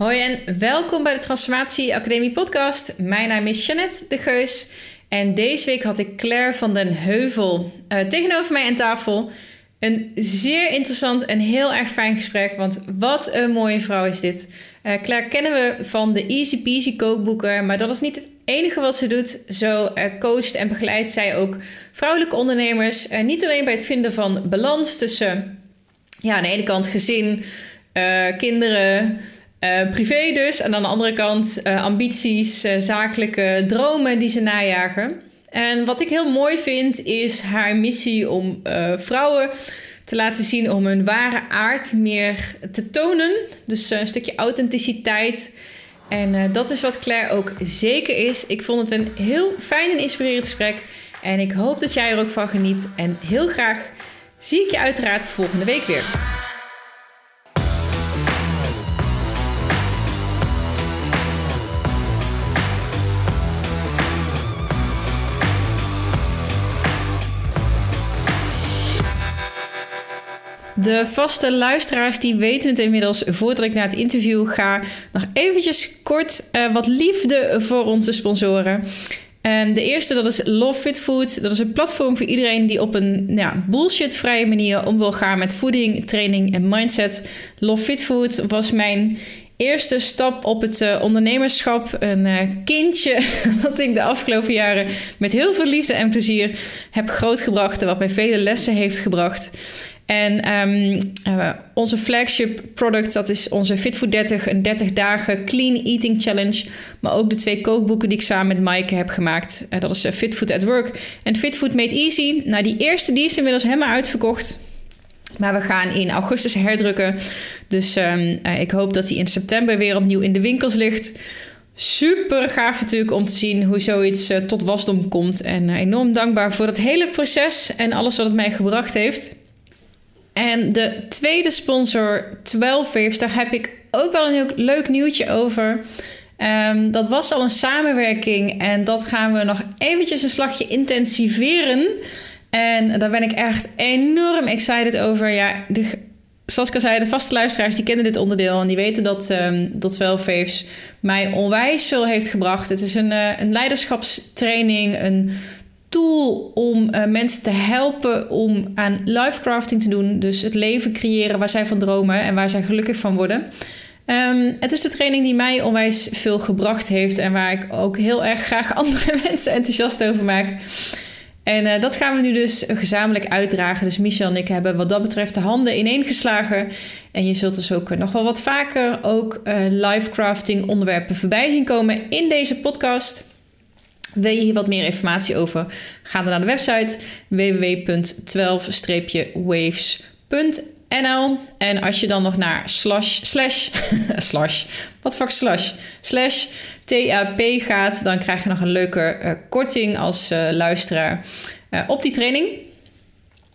Hoi en welkom bij de Transformatie Academie podcast. Mijn naam is Jeannette de Geus en deze week had ik Claire van den Heuvel uh, tegenover mij aan tafel. Een zeer interessant en heel erg fijn gesprek, want wat een mooie vrouw is dit. Uh, Claire kennen we van de Easy Peasy kookboeken, maar dat is niet het enige wat ze doet. Zo uh, coacht en begeleidt zij ook vrouwelijke ondernemers. niet alleen bij het vinden van balans tussen ja, aan de ene kant gezin, kinderen... Uh, privé dus. En aan de andere kant uh, ambities, uh, zakelijke dromen die ze najagen. En wat ik heel mooi vind is haar missie om vrouwen te laten zien om hun ware aard meer te tonen. Dus een stukje authenticiteit. En dat is wat Claire ook zeker is. Ik vond het een heel fijn en inspirerend gesprek. En ik hoop dat jij er ook van geniet. En heel graag zie ik je uiteraard volgende week weer. De vaste luisteraars die weten het inmiddels. Voordat ik naar het interview ga, nog eventjes kort uh, wat liefde voor onze sponsoren. En de eerste, dat is Love Fit Food. Dat is een platform voor iedereen die op een nou ja, bullshit-vrije manier om wil gaan met voeding, training en mindset. Love Fit Food was mijn eerste stap op het uh, ondernemerschap. Een uh, kindje dat ik de afgelopen jaren met heel veel liefde en plezier heb grootgebracht. En wat mij vele lessen heeft gebracht. En um, uh, onze flagship product, dat is onze Fit Food 30, een 30 dagen clean eating challenge. Maar ook de twee kookboeken die ik samen met Maaike heb gemaakt. Uh, dat is uh, Fit Food at Work en Fit Food Made Easy. Nou, die eerste die is inmiddels helemaal uitverkocht. Maar we gaan in augustus herdrukken. Dus um, ik hoop dat die in september weer opnieuw in de winkels ligt. Super gaaf natuurlijk om te zien hoe zoiets tot wasdom komt. En enorm dankbaar voor het hele proces en alles wat het mij gebracht heeft. En de tweede sponsor, 12 Waves, daar heb ik ook wel een heel leuk nieuwtje over. Um, dat was al een samenwerking en dat gaan we nog eventjes een slagje intensiveren. En daar ben ik echt enorm excited over. Ja, de, zoals ik al zei, de vaste luisteraars die kennen dit onderdeel en die weten dat, um, dat 12 Waves mij onwijs veel heeft gebracht. Het is een, uh, een leiderschapstraining, een tool om uh, mensen te helpen om aan lifecrafting te doen. Dus het leven creëren waar zij van dromen en waar zij gelukkig van worden. Um, het is de training die mij onwijs veel gebracht heeft en waar ik ook heel erg graag andere mensen enthousiast over maak. En uh, dat gaan we nu dus gezamenlijk uitdragen. Dus Michel en ik hebben wat dat betreft de handen ineengeslagen. En je zult dus ook nog wel wat vaker ook uh, livecrafting onderwerpen voorbij zien komen in deze podcast. Wil je hier wat meer informatie over? Ga dan naar de website www.12-waves.nl En als je dan nog naar slash, slash, slash, wat fuck slash, slash TAP gaat, dan krijg je nog een leuke uh, korting als uh, luisteraar uh, op die training.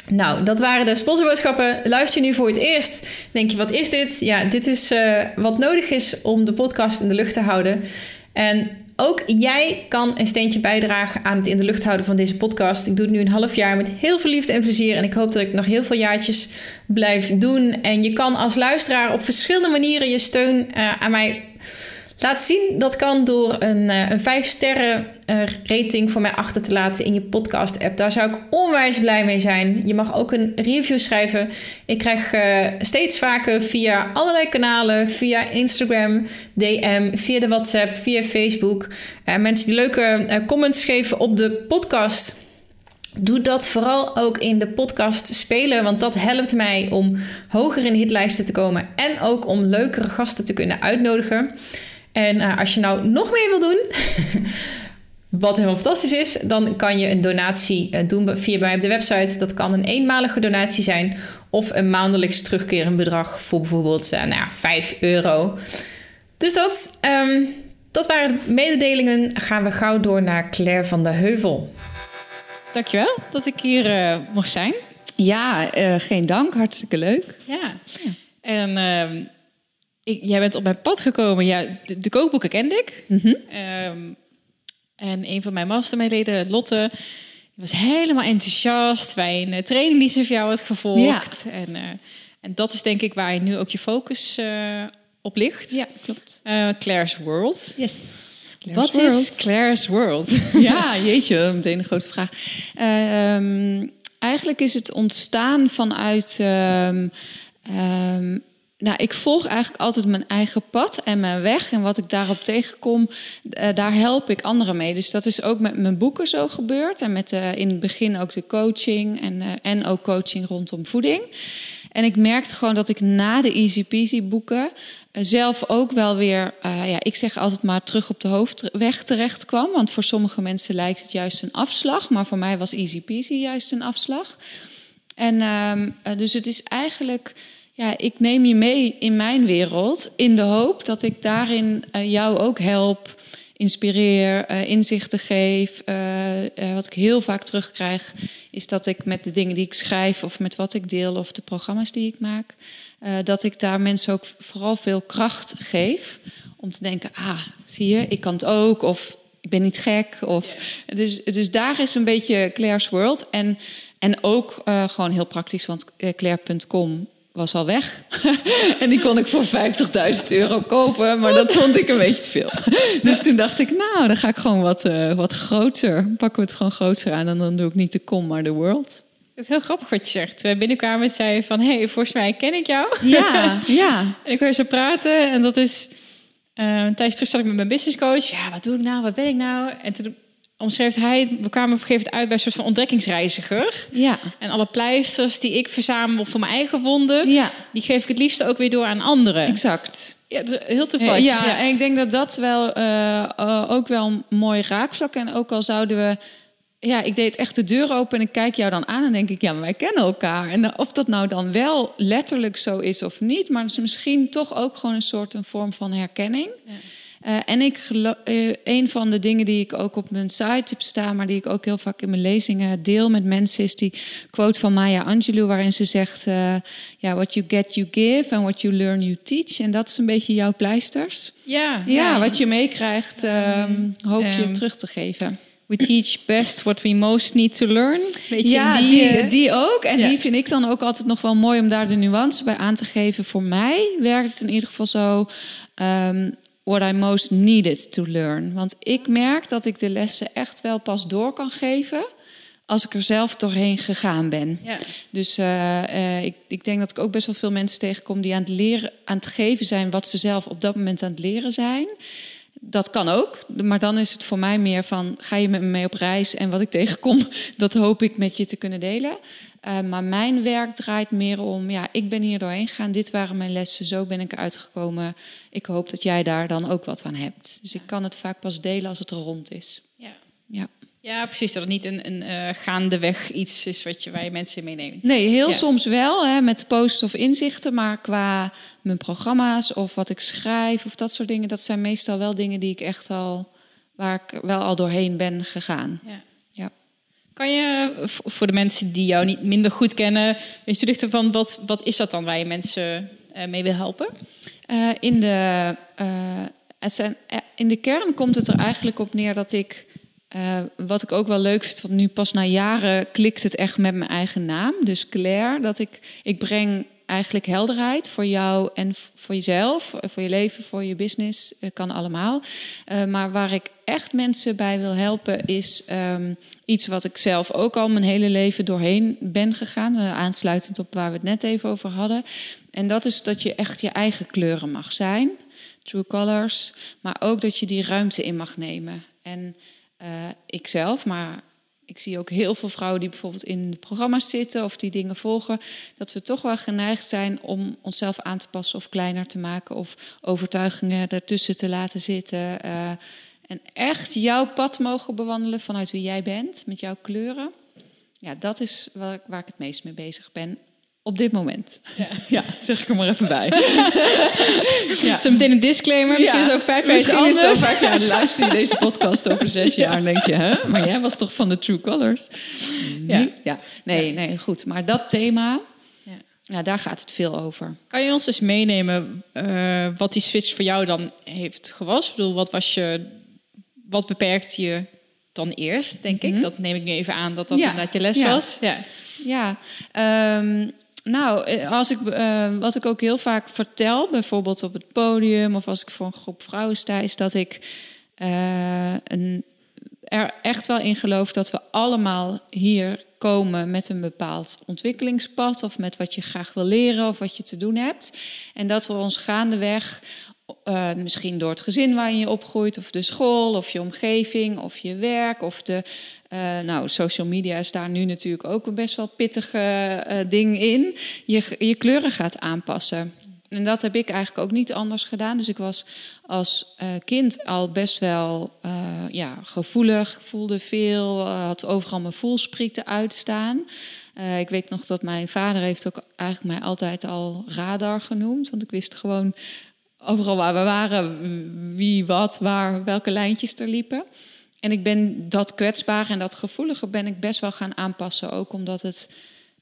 Nou, dat waren de sponsorboodschappen. Luister nu voor het eerst. Denk je, wat is dit? Ja, dit is wat nodig is om de podcast in de lucht te houden. En ook jij kan een steentje bijdragen aan het in de lucht houden van deze podcast. Ik doe het nu een half jaar met heel veel liefde en plezier. En ik hoop dat ik nog heel veel jaartjes blijf doen. En je kan als luisteraar op verschillende manieren je steun uh, aan mij Laat zien, dat kan door een, uh, een 5 sterren uh, rating voor mij achter te laten in je podcast app. Daar zou ik onwijs blij mee zijn. Je mag ook een review schrijven. Ik krijg uh, steeds vaker via allerlei kanalen, via Instagram, DM, via de WhatsApp, via Facebook. mensen die leuke comments geven op de podcast. Doe dat vooral ook in de podcast spelen, want dat helpt mij om hoger in hitlijsten te komen en ook om leukere gasten te kunnen uitnodigen. En uh, als je nou nog meer wil doen, wat helemaal fantastisch is, dan kan je een donatie uh, doen via mij op de website. Dat kan een eenmalige donatie zijn of een maandelijks terugkerend bedrag voor bijvoorbeeld uh, nou ja, 5 euro. Dus dat, um, dat waren de mededelingen. Gaan we gauw door naar Claire van de Heuvel. Dankjewel dat ik hier mocht zijn. Ja, geen dank. Hartstikke leuk. Ja. ja. En ehm, ik, jij bent op mijn pad gekomen. Ja, de, kookboeken kende ik. Mm -hmm. um, en een van mijn mastermedleden, Lotte, was helemaal enthousiast bij een training die ze voor jou had gevolgd. Ja. En, uh, en dat is denk ik waar je nu ook je focus uh, oplicht. Ja, klopt. Eh, Claire's World. Yes. Wat is Claire's World? ja, jeetje, meteen een grote vraag. Eh, ehm, eigenlijk is het ontstaan vanuit. ehm, ehm, nou, ik volg eigenlijk altijd mijn eigen pad en mijn weg. En wat ik daarop tegenkom, eh, daar help ik anderen mee. Dus dat is ook met mijn boeken zo gebeurd. En met eh, in het begin ook de coaching en, eh, en ook coaching rondom voeding. En ik merkte gewoon dat ik na de Easy Peasy boeken zelf ook wel weer, ja, ik zeg altijd maar terug op de hoofdweg terecht kwam. Want voor sommige mensen lijkt het juist een afslag, maar voor mij was Easy Peasy juist een afslag. En ehm, eh, dus het is eigenlijk, ja, ik neem je mee in mijn wereld in de hoop dat ik daarin eh, jou ook help, inspireer, eh, inzichten geef. Eh, wat ik heel vaak terugkrijg, is dat ik met de dingen die ik schrijf of met wat ik deel of de programma's die ik maak, dat ik daar mensen ook vooral veel kracht geef om te denken, ah, zie je, ik kan het ook of ik ben niet gek. Of, dus, dus daar is een beetje Claire's World. En, en ook gewoon heel praktisch, want Claire.com was al weg. en die kon ik voor 50.000 euro kopen, maar dat vond ik een beetje te veel. dus toen dacht ik, nou, dan ga ik gewoon wat, eh, wat groter. Pakken we het gewoon groter aan en dan doe ik niet de com, maar de world. Het is heel grappig wat je zegt. Toen wij binnenkwamen en zei van... hé, hey, volgens mij ken ik jou. Ja, ja. En ik hoor ze praten en dat is... eh, een tijdje terug zat ik met mijn businesscoach. Ja, wat doe ik nou? Wat ben ik nou? En toen omschreef hij... We kwamen op een gegeven moment uit bij een soort van ontdekkingsreiziger. Ja, En alle pleisters die ik verzamel voor mijn eigen wonden... ja, die geef ik het liefst ook weer door aan anderen. exact. Ja, heel toevallig. Ja, ja, en ik denk dat dat wel eh, eh, ook wel een mooi raakvlak. En ook al zouden we. Ja, ik deed echt de deur open en ik kijk jou dan aan en denk ik, ja, maar wij kennen elkaar. En of dat nou dan wel letterlijk zo is of niet, maar is misschien toch ook gewoon een soort een vorm van herkenning. Eh, en ik eh, een van de dingen die ik ook op mijn site heb staan, maar die ik ook heel vaak in mijn lezingen deel met mensen, is die quote van Maya Angelou, waarin ze zegt: ja, What you get, you give, and what you learn, you teach. En dat is een beetje jouw pleisters. Ja, Ja, wat je meekrijgt, ehm, hoop je ehm, terug te geven. We teach best what we most need to learn. Weet je, ja, die, die, die ook. En ja. die vind ik dan ook altijd nog wel mooi om daar de nuance bij aan te geven. Voor mij werkt het in ieder geval zo. ehm, what I most needed to learn. Want ik merk dat ik de lessen echt wel pas door kan geven. als ik er zelf doorheen gegaan ben. Ja. Dus eh, eh, ik, ik denk dat ik ook best wel veel mensen tegenkom die aan het leren, aan het geven zijn wat ze zelf op dat moment aan het leren zijn. Dat kan ook, maar dan is het voor mij meer van ga je met me mee op reis en wat ik tegenkom, dat hoop ik met je te kunnen delen. Eh, maar mijn werk draait meer om, ja, ik ben hier doorheen gegaan, dit waren mijn lessen, zo ben ik eruit gekomen. Ik hoop dat jij daar dan ook wat aan hebt. Dus ik kan het vaak pas delen als het er rond is. Ja. Ja. ja, precies. Dat het niet een, een eh, gaandeweg iets is wat je, waar je mensen meeneemt. Nee, heel Ja. soms wel, hè, met posts of inzichten. Maar qua mijn programma's of wat ik schrijf of dat soort dingen... dat zijn meestal wel dingen die ik echt al... waar ik wel al doorheen ben gegaan. Ja. Kan je voor de mensen die jou niet minder goed kennen, eens toelichten van wat, wat is dat dan waar je mensen eh, mee wil helpen? Eh, in, de, eh, in de kern komt het er eigenlijk op neer dat ik... wat ik ook wel leuk vind, want nu pas na jaren klikt het echt met mijn eigen naam. Dus Claire, dat ik, ik breng eigenlijk helderheid voor jou en voor jezelf, voor je leven, voor je business. Kan allemaal. Maar waar ik echt mensen bij wil helpen is ehm, iets wat ik zelf ook al mijn hele leven doorheen ben gegaan. eh, aansluitend op waar we het net even over hadden. En dat is dat je echt je eigen kleuren mag zijn. True colors. Maar ook dat je die ruimte in mag nemen. En eh ikzelf, maar ik zie ook heel veel vrouwen die bijvoorbeeld in programma's zitten of die dingen volgen, dat we toch wel geneigd zijn om onszelf aan te passen of kleiner te maken of overtuigingen ertussen te laten zitten. eh, en echt jouw pad mogen bewandelen vanuit wie jij bent, met jouw kleuren. Ja, dat is waar ik, waar ik het meest mee bezig ben op dit moment. Ja, zeg ik er maar even bij. ja. Zo meteen een disclaimer, misschien zo vijf jaar Misschien anders. vijf jaar. Luister je deze podcast over zes jaar en denk je, hè? Maar jij was toch van de True Colors? Ja. ja. Nee, nee, goed. Maar dat thema, Ja. ja, daar gaat het veel over. Kan je ons dus meenemen eh, wat die switch voor jou dan heeft gewas? Ik bedoel, wat was je, wat beperkte je dan eerst, denk ik? Dat neem ik nu even aan dat dat Ja. inderdaad je les Ja. was. Ja. Ja, ehm, nou, eh, als ik, uh, wat ik ook heel vaak vertel, bijvoorbeeld op het podium of als ik voor een groep vrouwen sta, is dat ik uh, een, er echt wel in geloof dat we allemaal hier komen met een bepaald ontwikkelingspad of met wat je graag wil leren of wat je te doen hebt. En dat we ons gaandeweg, uh, misschien door het gezin waar je opgroeit, of de school, of je omgeving, of je werk, of de. Uh, nou, social media is daar nu natuurlijk ook een best wel pittige uh, ding in. Je, je kleuren gaat aanpassen. En dat heb ik eigenlijk ook niet anders gedaan. Dus ik was als kind al best wel ja, gevoelig, voelde veel, had overal mijn voelsprieten uitstaan. ik weet nog dat mijn vader heeft ook eigenlijk mij altijd al radar genoemd. Want ik wist gewoon overal waar we waren, wie, wat, waar, welke lijntjes er liepen. En ik ben dat kwetsbare en dat gevoelige ben ik best wel gaan aanpassen. Ook omdat het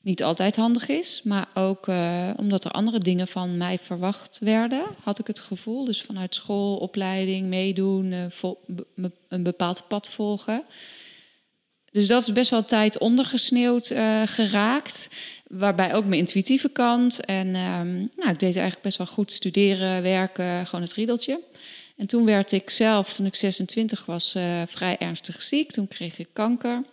niet altijd handig is, maar ook uh, omdat er andere dingen van mij verwacht werden, had ik het gevoel. Dus vanuit school, opleiding, meedoen, vol, een bepaald pad volgen. Dus dat is best wel tijd ondergesneeuwd uh, geraakt. Waarbij ook mijn intuïtieve kant. En um, nou, ik deed eigenlijk best wel goed studeren, werken, gewoon het riedeltje. En toen werd ik zelf, toen ik 26 was, vrij ernstig ziek. Toen kreeg ik kanker.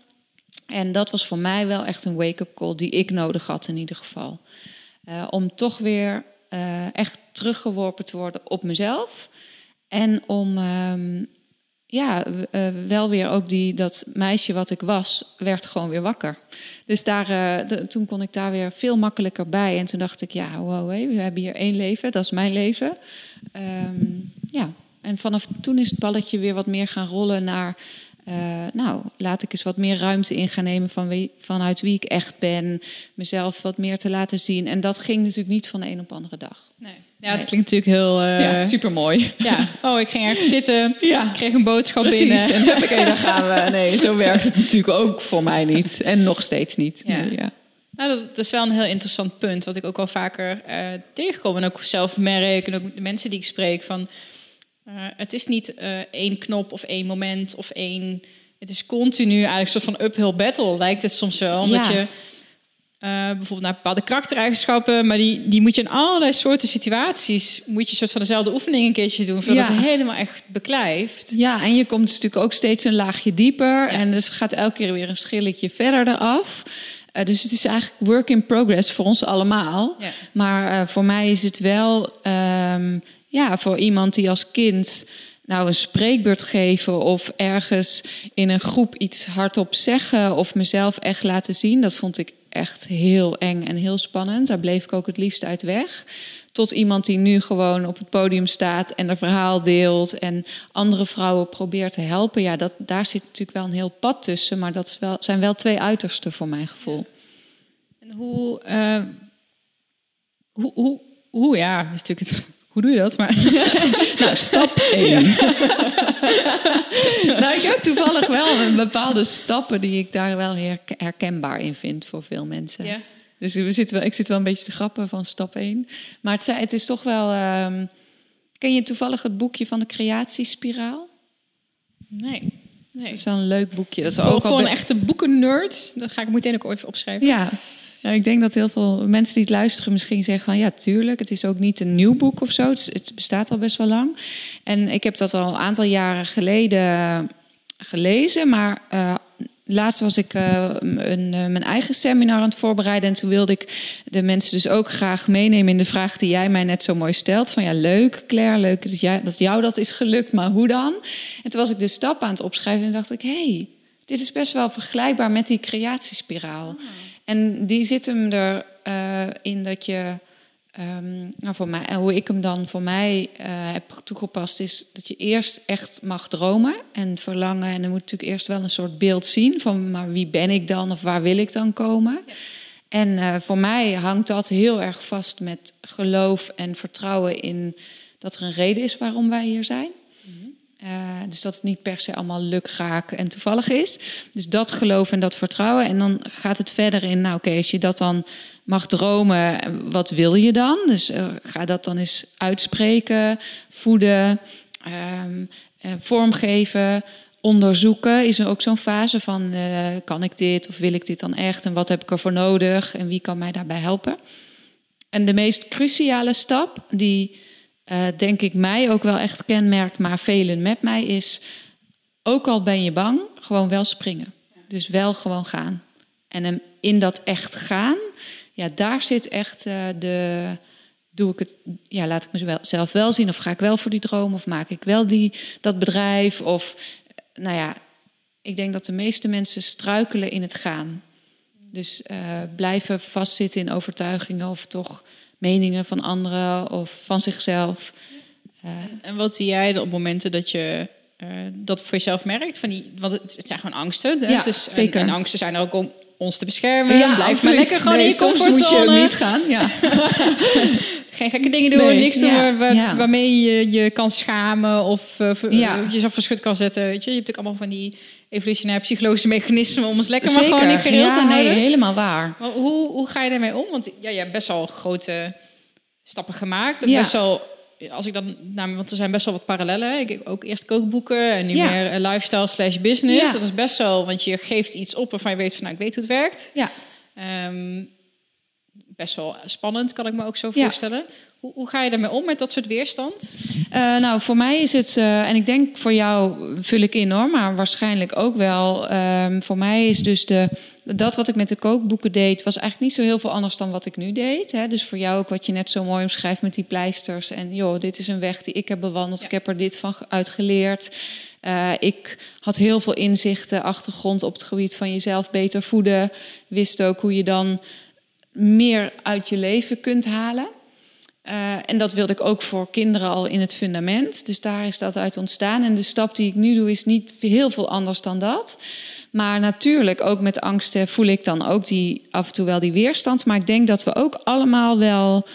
En dat was voor mij wel echt een wake-up call die ik nodig had in ieder geval. Uh, om toch weer uh, echt teruggeworpen te worden op mezelf. En om um, ja, uh, wel weer ook die, dat meisje wat ik was, werd gewoon weer wakker. Dus daar, de, toen kon ik daar weer veel makkelijker bij. En toen dacht ik, ja, wow, we hebben hier één leven, dat is mijn leven. Um, ja, en vanaf toen is het balletje weer wat meer gaan rollen naar uh, nou, laat ik eens wat meer ruimte in gaan nemen van wie, vanuit wie ik echt ben. Mezelf wat meer te laten zien. En dat ging natuurlijk niet van de een op de andere dag. Nee. Ja, het klinkt natuurlijk heel... Uh, ja, supermooi. Ja, oh, ik ging ergens zitten, ja. kreeg een boodschap Precies. binnen. En heb ik, dan gaan we. Nee, zo werkt het natuurlijk ook voor mij niet. En nog steeds niet. Ja. Nee, ja. Nou, dat is wel een heel interessant punt, wat ik ook wel vaker uh, tegenkom. En ook zelf merk en ook de mensen die ik spreek van... Uh, het is niet één knop of één moment of één. Het is continu eigenlijk een soort van uphill battle, lijkt het soms wel. Omdat Ja. je uh, bijvoorbeeld naar bepaalde karaktereigenschappen, maar die, die moet je in allerlei soorten situaties, moet je een soort van dezelfde oefening een keertje doen, voordat Ja. het helemaal echt beklijft. Ja, en je komt dus natuurlijk ook steeds een laagje dieper. En dus gaat elke keer weer een schilletje verder eraf. Uh, dus het is eigenlijk work in progress voor ons allemaal. Ja. Maar uh, voor mij is het wel, um, ja, voor iemand die als kind nou een spreekbeurt geven of ergens in een groep iets hardop zeggen of mezelf echt laten zien, dat vond ik echt heel eng en heel spannend. Daar bleef ik ook het liefst uit weg. Tot iemand die nu gewoon op het podium staat en een verhaal deelt en andere vrouwen probeert te helpen. Ja, dat, daar zit natuurlijk wel een heel pad tussen, maar dat wel, zijn wel twee uitersten voor mijn gevoel. En hoe, uh, hoe, hoe, hoe, ja, dat is natuurlijk het, hoe doe je dat? Maar nou, stap 1. nou, ik heb toevallig wel een bepaalde stappen die ik daar wel herkenbaar in vind voor veel mensen. Ja. Dus we zitten wel, ik zit wel een beetje te grappen van stap 1. Maar het, het is toch wel. Um, ken je toevallig het boekje van de creatiespiraal? Nee. nee. Dat is wel een leuk boekje. Dat is voor, ook voor een echte boekennerd. Dat ga ik meteen ook even opschrijven. Ja. Ik denk dat heel veel mensen die het luisteren misschien zeggen van ja, tuurlijk, het is ook niet een nieuw boek of zo. Het, bestaat al best wel lang. En ik heb dat al een aantal jaren geleden gelezen, maar uh, laatst was ik uh, een, mijn eigen seminar aan het voorbereiden. En toen wilde ik de mensen dus ook graag meenemen in de vraag die jij mij net zo mooi stelt. Van ja, leuk Claire, leuk dat, jij, dat jou dat is gelukt, maar hoe dan? En toen was ik de stap aan het opschrijven en dacht ik, hé, hey, dit is best wel vergelijkbaar met die creatiespiraal. Oh. En die zit hem erin uh, in dat je, um, nou voor mij, hoe ik hem dan voor mij uh, heb toegepast, is dat je eerst echt mag dromen en verlangen. En dan moet natuurlijk eerst wel een soort beeld zien van, maar wie ben ik dan of waar wil ik dan komen? Ja. En uh, voor mij hangt dat heel erg vast met geloof en vertrouwen in dat er een reden is waarom wij hier zijn. Uh, dus dat het niet per se allemaal lukraak en toevallig is. Dus dat geloof en dat vertrouwen. En dan gaat het verder in, nou oké, als je dat dan mag dromen, wat wil je dan? Dus uh, ga dat dan eens uitspreken, voeden, um, uh, vormgeven. onderzoeken is er ook zo'n fase van eh, kan ik dit of wil ik dit dan echt en wat heb ik ervoor nodig en wie kan mij daarbij helpen. En de meest cruciale stap, die eh, denk ik mij ook wel echt kenmerkt, maar velen met mij, is ook al ben je bang, gewoon wel springen. Dus wel gewoon gaan. En in dat echt gaan, ja, daar zit echt uh, de. Doe ik het, ja, laat ik mezelf wel zien, of ga ik wel voor die droom, of maak ik wel die, dat bedrijf, of nou ja, ik denk dat de meeste mensen struikelen in het gaan. Dus blijven vastzitten in overtuigingen of toch meningen van anderen of van zichzelf. Uh, en wat zie jij op momenten dat je uh, dat voor jezelf merkt? Van die, want het, zijn gewoon angsten. Ja, dus, zeker. En, angsten zijn er ook om ons te beschermen. Ja, Blijf maar lekker gewoon nee, in je comfortzone. moet je niet gaan. Ja. Geen gekke dingen doen, nee, niks doen waar, waarmee je je kan schamen of uh, ja. jezelf verschut kan zetten. Weet je? je hebt ook allemaal van die evolutionair psychologische mechanismen om ons lekker Zeker. maar gewoon in gereel te houden. Nee, helemaal waar. Maar hoe, hoe ga je daarmee om? Want ja, je hebt best wel grote stappen gemaakt. En best wel als ik dan, nou, want er zijn best wel wat parallellen. Ik ook eerst kookboeken en nu meer uh, lifestyle slash business. Dat is best wel, want je geeft iets op waarvan je weet van, nou, ik weet hoe het werkt. Ja. Um, best wel spannend, kan ik me ook zo voorstellen. Hoe, hoe, ga je daarmee om met dat soort weerstand? Uh, nou, voor mij is het, uh, en ik denk voor jou vul ik in hoor, maar waarschijnlijk ook wel. Um, voor mij is dus de, dat wat ik met de kookboeken deed, was eigenlijk niet zo heel veel anders dan wat ik nu deed. Hè? Dus voor jou ook wat je net zo mooi omschrijft met die pleisters. En joh, dit is een weg die ik heb bewandeld. Ik heb er dit van uitgeleerd. Uh, ik had heel veel inzichten, achtergrond op het gebied van jezelf beter voeden. Wist ook hoe je dan meer uit je leven kunt halen. Uh, en dat wilde ik ook voor kinderen al in het fundament. Dus daar is dat uit ontstaan. En de stap die ik nu doe is niet heel veel anders dan dat. Maar natuurlijk, ook met angsten voel ik dan ook die, af en toe wel die weerstand. Maar ik denk dat we ook allemaal wel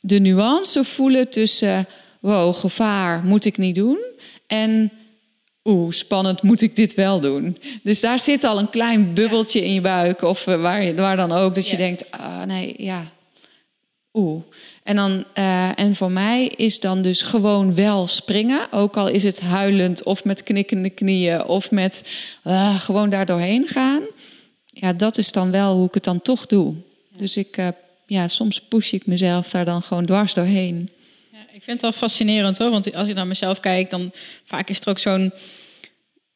de nuance voelen tussen... wow, gevaar moet ik niet doen. En oeh, spannend, moet ik dit wel doen? Dus daar zit al een klein bubbeltje in je buik. Of uh, waar, waar dan ook, dat je denkt, ah, nee, ja, oeh. En, dan, uh, en voor mij is dan dus gewoon wel springen. Ook al is het huilend of met knikkende knieën of met uh, gewoon daar doorheen gaan. Ja, dat is dan wel hoe ik het dan toch doe. Dus ik, uh, ja, soms push ik mezelf daar dan gewoon dwars doorheen. Ja, ik vind het wel fascinerend hoor. Want als ik naar mezelf kijk, dan vaak is er ook zo'n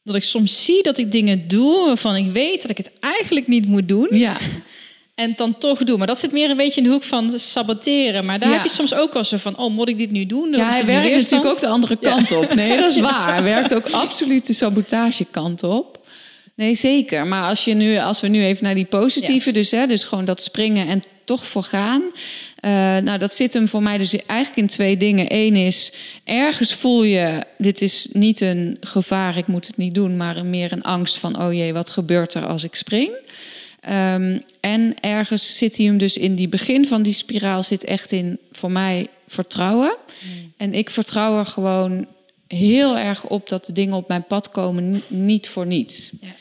dat ik soms zie dat ik dingen doe waarvan ik weet dat ik het eigenlijk niet moet doen. Ja. En dan toch doen. Maar dat zit meer een beetje in de hoek van saboteren. Maar daar heb je soms ook wel zo van: oh, moet ik dit nu doen? ja, hij werkt natuurlijk ook de andere kant op. Nee, dat is waar. Hij werkt ook absoluut de sabotagekant op. Nee, zeker. Maar als, je nu, als we nu even naar die positieve, dus, hè, dus gewoon dat springen en toch voor gaan. Uh, nou, dat zit hem voor mij dus eigenlijk in twee dingen. Eén is, ergens voel je, dit is niet een gevaar, ik moet het niet doen, maar meer een angst van, oh jee, wat gebeurt er als ik spring? Um, en ergens zit hij hem dus in die begin van die spiraal zit echt in voor mij vertrouwen. Mm. En ik vertrouw er gewoon heel erg op dat de dingen op mijn pad komen niet voor niets. Ja.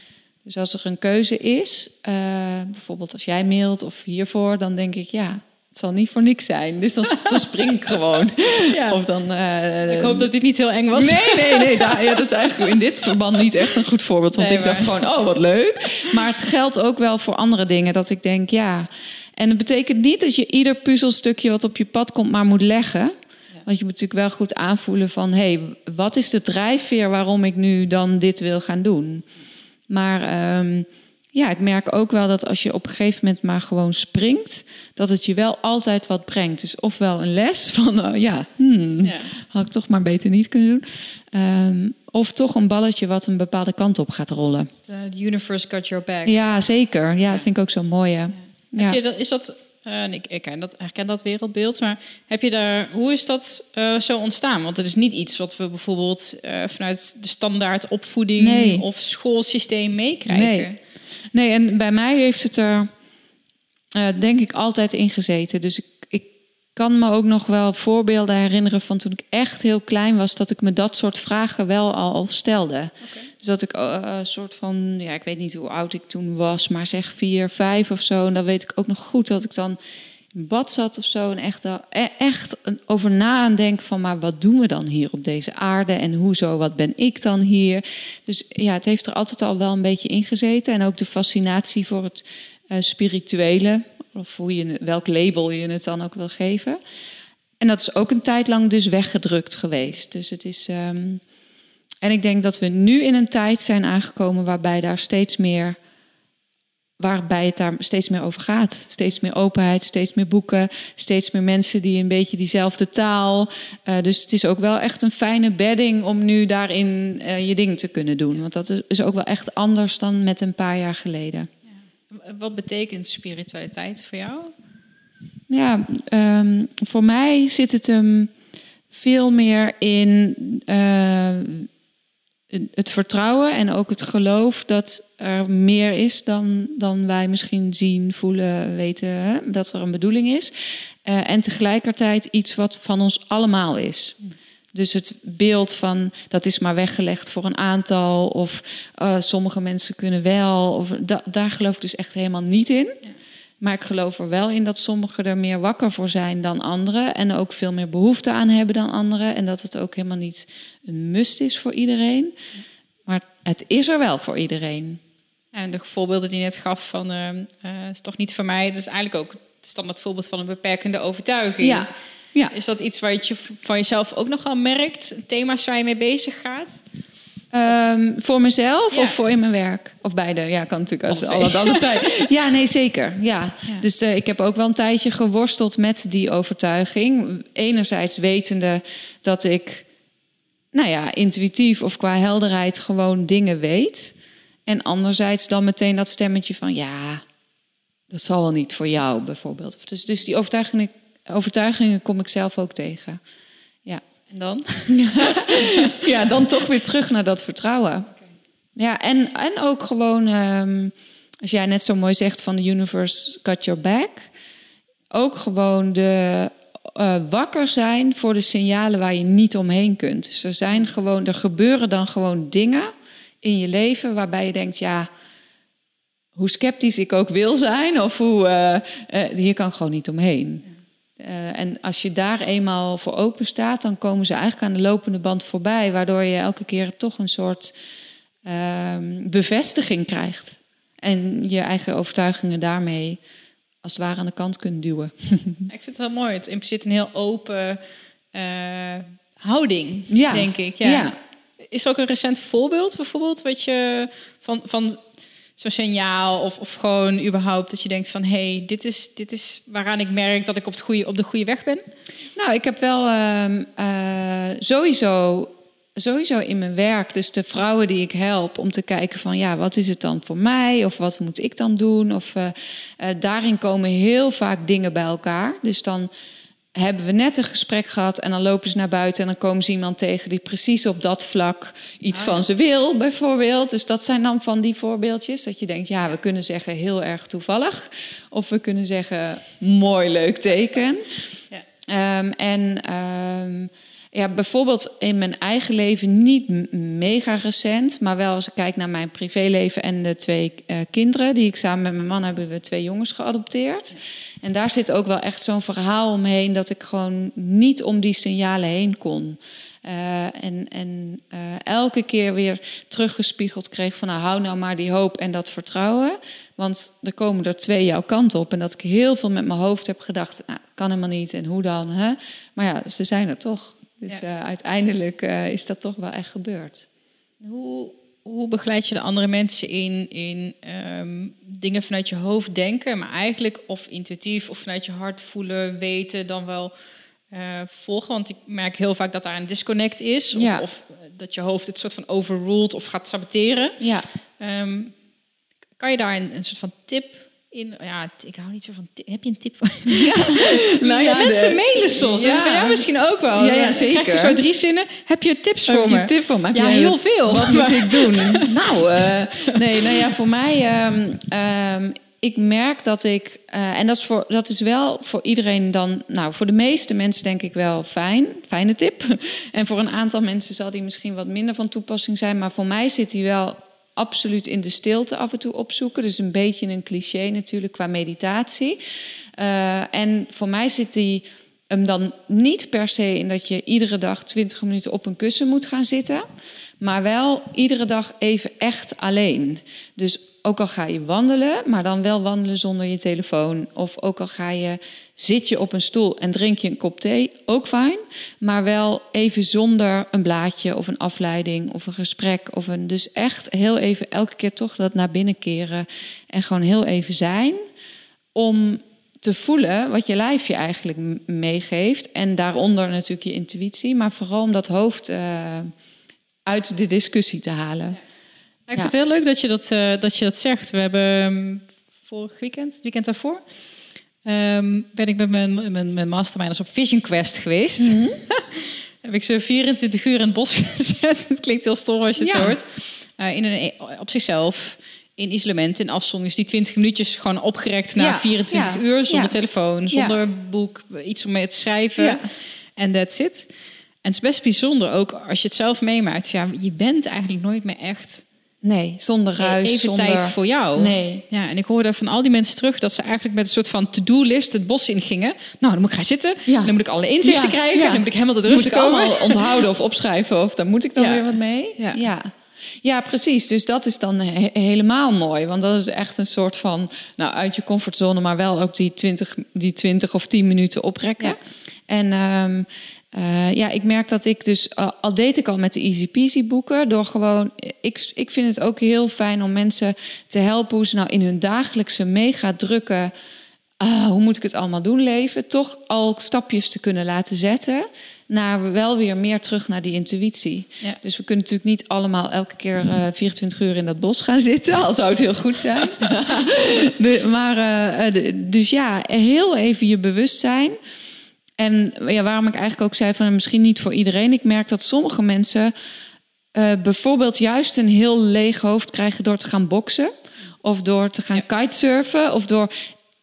Dus als er een keuze is, uh, bijvoorbeeld als jij mailt of hiervoor, dan denk ik ja, het zal niet voor niks zijn. Dus dan, dan spring ik gewoon. Ja. Of dan, uh, ik hoop dat dit niet heel eng was. Nee, nee, nee. Daar, ja, dat is eigenlijk in dit verband niet echt een goed voorbeeld. Want ik dacht gewoon, oh, wat leuk. Maar het geldt ook wel voor andere dingen. Dat ik denk, ja. En het betekent niet dat je ieder puzzelstukje wat op je pad komt maar moet leggen. Want je moet natuurlijk wel goed aanvoelen van... hé, hey, wat is de drijfveer waarom ik nu dan dit wil gaan doen? Maar... Um, ja, ik merk ook wel dat als je op een gegeven moment maar gewoon springt, dat het je wel altijd wat brengt. Dus ofwel een les van, oh ja, hmm, ja. had ik toch maar beter niet kunnen doen. Um, of toch een balletje wat een bepaalde kant op gaat rollen. The universe got your back. Ja, zeker. Ja, ja. vind ik ook zo mooi. Ja. ja. Je dat, is dat, uh, ik, ik ken dat, herken dat wereldbeeld, maar heb je daar, hoe is dat uh, zo ontstaan? Want het is niet iets wat we bijvoorbeeld uh, vanuit de standaard opvoeding nee. of schoolsysteem meekrijgen. Nee. Nee, en bij mij heeft het er uh, denk ik altijd in gezeten. Dus ik, ik kan me ook nog wel voorbeelden herinneren van toen ik echt heel klein was, dat ik me dat soort vragen wel al stelde. Okay. Dus dat ik uh, een soort van, ja, ik weet niet hoe oud ik toen was, maar zeg vier, vijf of zo. En dan weet ik ook nog goed dat ik dan bad zat of zo. En echt, e- echt over na aan denken van, maar wat doen we dan hier op deze aarde? En hoezo, wat ben ik dan hier? Dus ja, het heeft er altijd al wel een beetje ingezeten. En ook de fascinatie voor het uh, spirituele. Of hoe je, welk label je het dan ook wil geven. En dat is ook een tijd lang dus weggedrukt geweest. Dus het is... Um, en ik denk dat we nu in een tijd zijn aangekomen waarbij daar steeds meer waarbij het daar steeds meer over gaat. Steeds meer openheid, steeds meer boeken, steeds meer mensen die een beetje diezelfde taal. Uh, dus het is ook wel echt een fijne bedding om nu daarin uh, je ding te kunnen doen. Want dat is ook wel echt anders dan met een paar jaar geleden. Ja. Wat betekent spiritualiteit voor jou? Ja, um, voor mij zit het hem veel meer in uh, het vertrouwen en ook het geloof dat er meer is dan, dan wij misschien zien, voelen, weten hè? dat er een bedoeling is. Uh, en tegelijkertijd iets wat van ons allemaal is. Dus het beeld van dat is maar weggelegd voor een aantal, of uh, sommige mensen kunnen wel, of da daar geloof ik dus echt helemaal niet in. Maar ik geloof er wel in dat sommigen er meer wakker voor zijn dan anderen. En ook veel meer behoefte aan hebben dan anderen. En dat het ook helemaal niet een must is voor iedereen. Maar het is er wel voor iedereen. En de voorbeelden die je net gaf van uh, uh, is toch niet voor mij. Dat is eigenlijk ook het standaard voorbeeld van een beperkende overtuiging. Ja. ja. Is dat iets wat je van jezelf ook nog wel merkt? Thema's waar je mee bezig gaat? Um, voor mezelf ja. of voor in mijn werk? Of beide? Ja, kan natuurlijk als alle, alle twee. ja, nee, zeker. Ja. ja. Dus uh, ik heb ook wel een tijdje geworsteld met die overtuiging. Enerzijds wetende dat ik, nou ja, intuïtief of qua helderheid gewoon dingen weet. En anderzijds dan meteen dat stemmetje van ja, dat zal wel niet voor jou bijvoorbeeld. Dus, dus die overtuigingen, overtuigingen kom ik zelf ook tegen. Dan? ja, dan toch weer terug naar dat vertrouwen. Ja, en, en ook gewoon, um, als jij net zo mooi zegt van the universe got your back. Ook gewoon de uh, wakker zijn voor de signalen waar je niet omheen kunt. Dus er zijn gewoon, er gebeuren dan gewoon dingen in je leven waarbij je denkt, ja, hoe sceptisch ik ook wil zijn, of hoe, uh, uh, hier kan ik gewoon niet omheen. Uh, en als je daar eenmaal voor open staat, dan komen ze eigenlijk aan de lopende band voorbij, waardoor je elke keer toch een soort uh, bevestiging krijgt. En je eigen overtuigingen daarmee als het ware aan de kant kunt duwen. Ik vind het heel mooi. Het impliceert een heel open uh, houding, ja. denk ik. Ja. ja. Is er ook een recent voorbeeld bijvoorbeeld wat je van, van zo'n signaal of, of gewoon überhaupt dat je denkt van hé, hey, dit, is, dit is waaraan ik merk dat ik op, het goede, op de goede weg ben? Nou, ik heb wel uh, uh, sowieso, sowieso in mijn werk, dus de vrouwen die ik help, om te kijken van ja, wat is het dan voor mij of wat moet ik dan doen? Of uh, daarin komen heel vaak dingen bij elkaar. Dus dan hebben we net een gesprek gehad en dan lopen ze naar buiten en dan komen ze iemand tegen die precies op dat vlak iets ah, van ze wil, bijvoorbeeld. Dus dat zijn dan van die voorbeeldjes dat je denkt, ja, we kunnen zeggen heel erg toevallig, of we kunnen zeggen mooi leuk teken. Ja. Um, en um, ja, bijvoorbeeld in mijn eigen leven niet mega recent, maar wel als ik kijk naar mijn privéleven en de twee uh, kinderen die ik samen met mijn man hebben we twee jongens geadopteerd. En daar zit ook wel echt zo'n verhaal omheen dat ik gewoon niet om die signalen heen kon. Uh, en en uh, elke keer weer teruggespiegeld kreeg van nou, hou nou maar die hoop en dat vertrouwen. Want er komen er twee jouw kant op. En dat ik heel veel met mijn hoofd heb gedacht, nou, kan helemaal niet en hoe dan. Hè? Maar ja, ze zijn er toch. Dus ja. uh, uiteindelijk is dat toch wel echt gebeurd. Hoe hoe begeleid je de andere mensen in, in um, dingen vanuit je hoofd denken, maar eigenlijk of intuïtief of vanuit je hart voelen, weten, dan wel uh, volgen? Want ik merk heel vaak dat daar een disconnect is, of, ja. of dat je hoofd het soort van overruled of gaat saboteren. Ja. Um, kan je daar een, een soort van tip in, ja, ik hou niet zo van. Heb je een tip? Ja, nou ja, mensen de, mailen soms. Ja. Dus bij jou misschien ook wel. Ja, ja zeker. zo drie zinnen. Heb je tips heb voor je me? Tip voor me? Heb ja, je heel veel. Wat moet ik doen? nou, uh, nee, nou ja, voor mij. Um, um, ik merk dat ik, uh, en dat is, voor, dat is wel voor iedereen dan, nou, voor de meeste mensen denk ik wel fijn, fijne tip. En voor een aantal mensen zal die misschien wat minder van toepassing zijn, maar voor mij zit die wel absoluut in de stilte af en toe opzoeken. Dus een beetje een cliché natuurlijk qua meditatie. Uh, en voor mij zit die hem dan niet per se in dat je iedere dag 20 minuten op een kussen moet gaan zitten, maar wel iedere dag even echt alleen. Dus ook al ga je wandelen, maar dan wel wandelen zonder je telefoon. Of ook al ga je, zit je op een stoel en drink je een kop thee, ook fijn. Maar wel even zonder een blaadje of een afleiding of een gesprek. Of een, dus echt heel even elke keer toch dat naar binnen keren. En gewoon heel even zijn. Om te voelen wat je lijf je eigenlijk meegeeft. En daaronder natuurlijk je intuïtie. Maar vooral om dat hoofd uh, uit de discussie te halen. Ik vind het heel leuk dat je dat, uh, dat, je dat zegt. We hebben um, vorig weekend, het weekend daarvoor, um, ben ik met mijn, mijn, mijn masterminders op Vision Quest geweest. Mm -hmm. heb ik ze 24 uur in het bos gezet. het klinkt heel stom als je het ja. hoort. Uh, in een, op zichzelf, in isolement, in afzondering. Dus die 20 minuutjes gewoon opgerekt ja. 24 ja. uur. Zonder telefoon, zonder boek, iets om mee te schrijven. En that's it. En het is best bijzonder, ook als je het zelf meemaakt. Ja, je bent eigenlijk nooit meer echt Nee, zonder ruis. Even zonder... tijd voor jou. Nee. Ja, en ik hoorde van al die mensen terug dat ze eigenlijk met een soort van to-do-list het bos in gingen. Nou, dan moet ik gaan zitten. Ja. Dan moet ik alle inzichten ja. krijgen. Ja. Dan moet ik helemaal de rust moet ik allemaal onthouden of opschrijven. Of dan moet ik dan weer wat mee. Ja. ja. Precies. Dus dat is dan he helemaal mooi. Want dat is echt een soort van, nou, uit je comfortzone, maar wel ook die 20, die 20 of 10 minuten oprekken. En um, uh, ja, ik merk dat ik dus, uh, al deed ik al met de Easy Peasy boeken, door gewoon, ik, ik vind het ook heel fijn om mensen te helpen hoe ze nou in hun dagelijkse mega drukke, uh, hoe moet ik het allemaal doen leven, toch al stapjes te kunnen laten zetten naar wel weer meer terug naar die intuïtie. Ja. Dus we kunnen natuurlijk niet allemaal elke keer uh, 24 uur in dat bos gaan zitten, al zou het heel goed zijn. de, maar uh, de, dus ja, heel even je bewustzijn. En ja, waarom ik eigenlijk ook zei van misschien niet voor iedereen. Ik merk dat sommige mensen uh, bijvoorbeeld juist een heel leeg hoofd krijgen door te gaan boksen. Of door te gaan ja. kitesurfen. Of door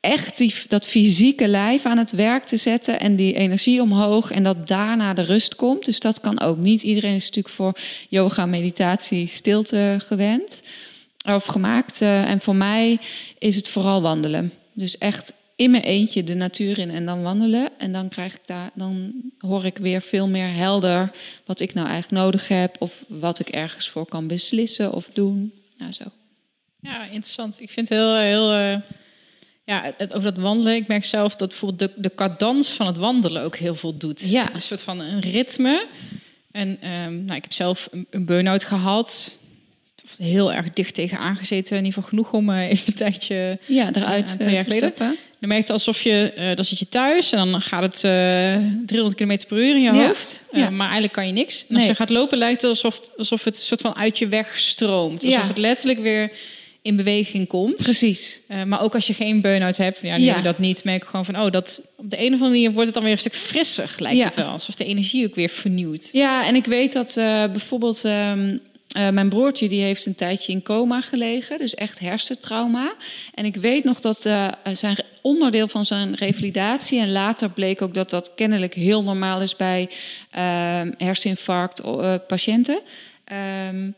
echt die, dat fysieke lijf aan het werk te zetten. En die energie omhoog. En dat daarna de rust komt. Dus dat kan ook niet. Iedereen is natuurlijk voor yoga, meditatie, stilte gewend. Of gemaakt. Uh, en voor mij is het vooral wandelen. Dus echt in mijn eentje de natuur in en dan wandelen. En dan krijg ik daar, dan hoor ik weer veel meer helder wat ik nou eigenlijk nodig heb. Of wat ik ergens voor kan beslissen of doen. Nou, zo. Ja, interessant. Ik vind het heel, heel uh, ja, het, over dat wandelen. Ik merk zelf dat bijvoorbeeld de, de cadans van het wandelen ook heel veel doet. Ja. Een soort van een ritme. En um, nou, ik heb zelf een, een burn-out gehad heel erg dicht tegen aangezeten. In ieder geval genoeg om uh, even een tijdje ja, eruit uh, te stappen. Dan merk je alsof je, uh, dan zit je thuis en dan gaat het 300 km per uur in je ja. hoofd. Ja. Maar eigenlijk kan je niks. En als nee. je gaat lopen lijkt het alsof, alsof het soort van uit je weg stroomt. Alsof ja. het letterlijk weer in beweging komt. Precies. Maar ook als je geen burn-out hebt, ja, nu ja. dat niet, merk ik gewoon van, oh, dat op de een of andere manier wordt het dan weer een stuk frisser, lijkt het wel. Alsof de energie ook weer vernieuwt. Ja, en ik weet dat bijvoorbeeld um, uh, mijn broertje die heeft een tijdje in coma gelegen, dus echt hersentrauma. En ik weet nog dat uh, zijn onderdeel van zijn revalidatie, en later bleek ook dat dat kennelijk heel normaal is bij uh, herseninfarct patiënten. Ehm,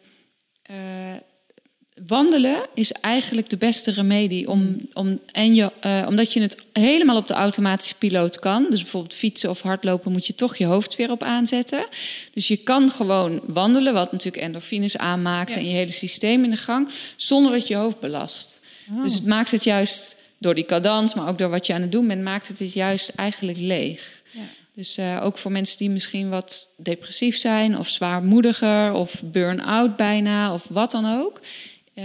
wandelen is eigenlijk de beste remedie. Om, om, en je, uh, omdat je het helemaal op de automatische piloot kan. Dus bijvoorbeeld fietsen of hardlopen moet je toch je hoofd weer op aanzetten. Dus je kan gewoon wandelen, wat natuurlijk endorfines aanmaakt ja. en je hele systeem in de gang, zonder dat je hoofd belast. Oh. Dus het maakt het juist door die cadans, maar ook door wat je aan het doen bent, maakt het het juist eigenlijk leeg. Ja. Dus uh, ook voor mensen die misschien wat depressief zijn, of zwaarmoediger, of burn-out bijna, of wat dan ook uh,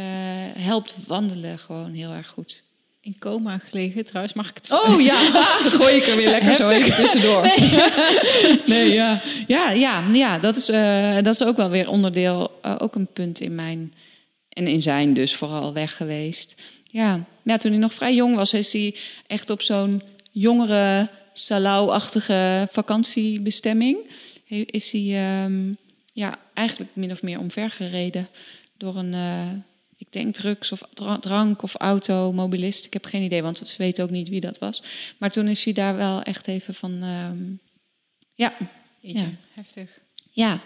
helpt wandelen gewoon heel erg goed. In coma gelegen trouwens, mag ik het Oh ja, gooi ik er weer lekker zo even tussendoor. Nee, nee ja. Ja, ja, ja dat, is, uh, dat is ook wel weer onderdeel, uh, ook een punt in mijn... En in zijn dus vooral weg geweest. Ja. Ja, toen hij nog vrij jong was, is hij echt op zo'n jongere, salau-achtige vakantiebestemming... is hij um, ja, eigenlijk min of meer omvergereden door een ik denk drugs of drank of auto, mobilist. Ik heb geen idee, want ze weten ook niet wie dat was. Maar toen is hij daar wel echt even van, um, ja. ja. Heftig. Ja,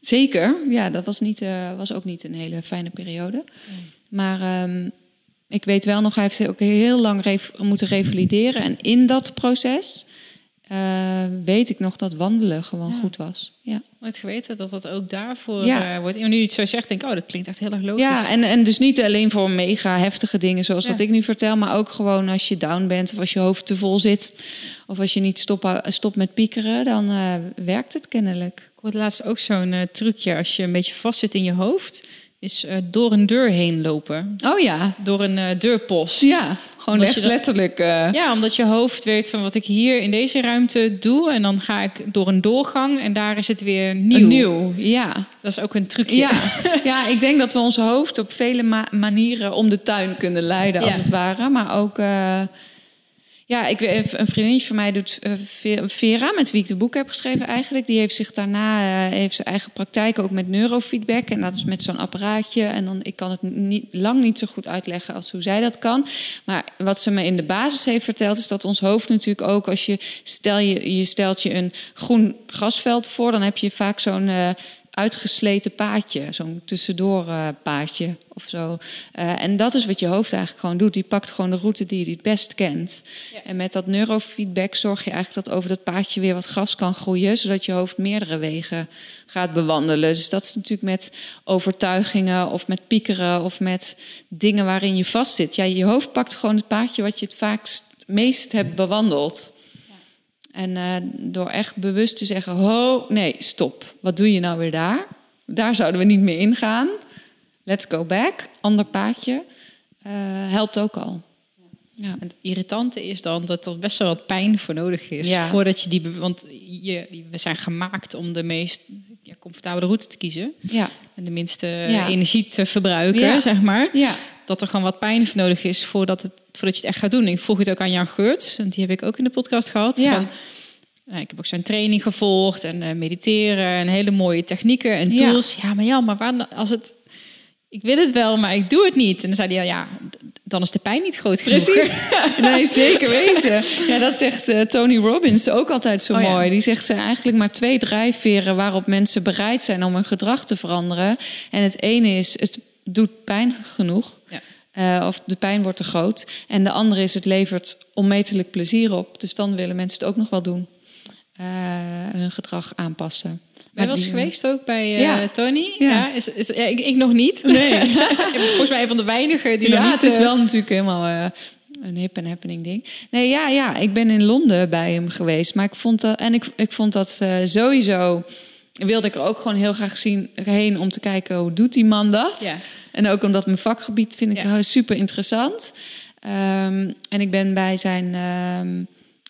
zeker. Ja, dat was, niet, uh, was ook niet een hele fijne periode. Nee. Maar um, Ik weet wel nog, hij heeft ook heel lang moeten revalideren. En in dat proces eh, weet ik nog dat wandelen gewoon Ja. goed was. Ja, Nooit geweten dat dat ook daarvoor Ja. eh, wordt. En nu je het zo zegt, denk ik, oh, dat klinkt echt heel erg logisch. ja en, en dus niet alleen voor mega heftige dingen zoals Ja. wat ik nu vertel, maar ook gewoon als je down bent of als je hoofd te vol zit. Of als je niet stopt stopt met piekeren, dan eh, werkt het kennelijk. Ik hoorde laatst ook zo'n eh, trucje als je een beetje vast zit in je hoofd, is eh, door een deur heen lopen. Oh ja, Door een eh, deurpost. ja. Gewoon echt letterlijk. eh, Ja, omdat je hoofd weet van wat ik hier in deze ruimte doe. En dan ga ik door een doorgang en daar is het weer nieuw. Nieuw, ja. Dat is ook een trucje. Ja. ja, ik denk dat we ons hoofd op vele ma- manieren om de tuin kunnen leiden, als Ja. het ware. Maar ook, ja, ik, een vriendinnetje van mij doet eh, Ve- Vera, met wie ik de boek heb geschreven eigenlijk. Die heeft zich daarna, eh, heeft zijn eigen praktijk ook met neurofeedback. En dat is met zo'n apparaatje. En dan, ik kan het niet, lang niet zo goed uitleggen als hoe zij dat kan. Maar wat ze me in de basis heeft verteld, is dat ons hoofd natuurlijk ook, als je, stel je, je stelt je een groen grasveld voor, dan heb je vaak zo'n eh, uitgesleten paadje, zo'n tussendoor eh, paadje of zo. Eh, en dat is wat je hoofd eigenlijk gewoon doet. Die pakt gewoon de route die je het best kent. Ja. En met dat neurofeedback zorg je eigenlijk dat over dat paadje weer wat gras kan groeien, zodat je hoofd meerdere wegen gaat bewandelen. Dus dat is natuurlijk met overtuigingen of met piekeren of met dingen waarin je vastzit. Ja, je hoofd pakt gewoon het paadje wat je het vaakst meest hebt bewandeld. En eh, door echt bewust te zeggen: Ho, nee, stop. Wat doe je nou weer daar? Daar zouden we niet meer ingaan. Let's go back. Ander paadje. eh, helpt ook al. Ja. En het irritante is dan dat er best wel wat pijn voor nodig is. Ja. Voordat je die. Want je, we zijn gemaakt om de meest ja, comfortabele route te kiezen. Ja. En de minste energie te verbruiken, zeg maar. Ja. Dat er gewoon wat pijn voor nodig is voordat, het, voordat je het echt gaat doen. Ik vroeg het ook aan Jan Geurts, want die heb ik ook in de podcast gehad. Ja. Van, nou, ik heb ook zijn training gevolgd en eh, mediteren en hele mooie technieken en tools. Ja, maar ja, maar waar, als het. Ik wil het wel, maar ik doe het niet. En dan zei hij, ja, dan is de pijn niet groot genoeg. Precies. Nee, zeker weten. Ja, dat zegt eh, Tony Robbins ook altijd zo Oh ja. mooi. Die zegt ze eigenlijk maar twee drijfveren waarop mensen bereid zijn om hun gedrag te veranderen. En het ene is, het doet pijn genoeg. Ja. Eh, of de pijn wordt te groot. En de andere is, het levert onmetelijk plezier op. Dus dan willen mensen het ook nog wel doen. Eh, hun gedrag aanpassen. Eens die- geweest ook bij eh, Ja. Tony? Ja. is, is, ja ik, ik nog niet. Nee. Volgens mij een van de weinigen die nog ja, niet... het is wel natuurlijk helemaal een hip en happening ding. Nee, ja, ja, ik ben in Londen bij hem geweest. Maar ik vond dat, en ik, ik vond dat sowieso... wilde ik er ook gewoon heel graag zien, heen om te kijken... hoe doet die man dat? Ja. En ook omdat mijn vakgebied vind ik Ja. super interessant. Ehm, en ik ben bij zijn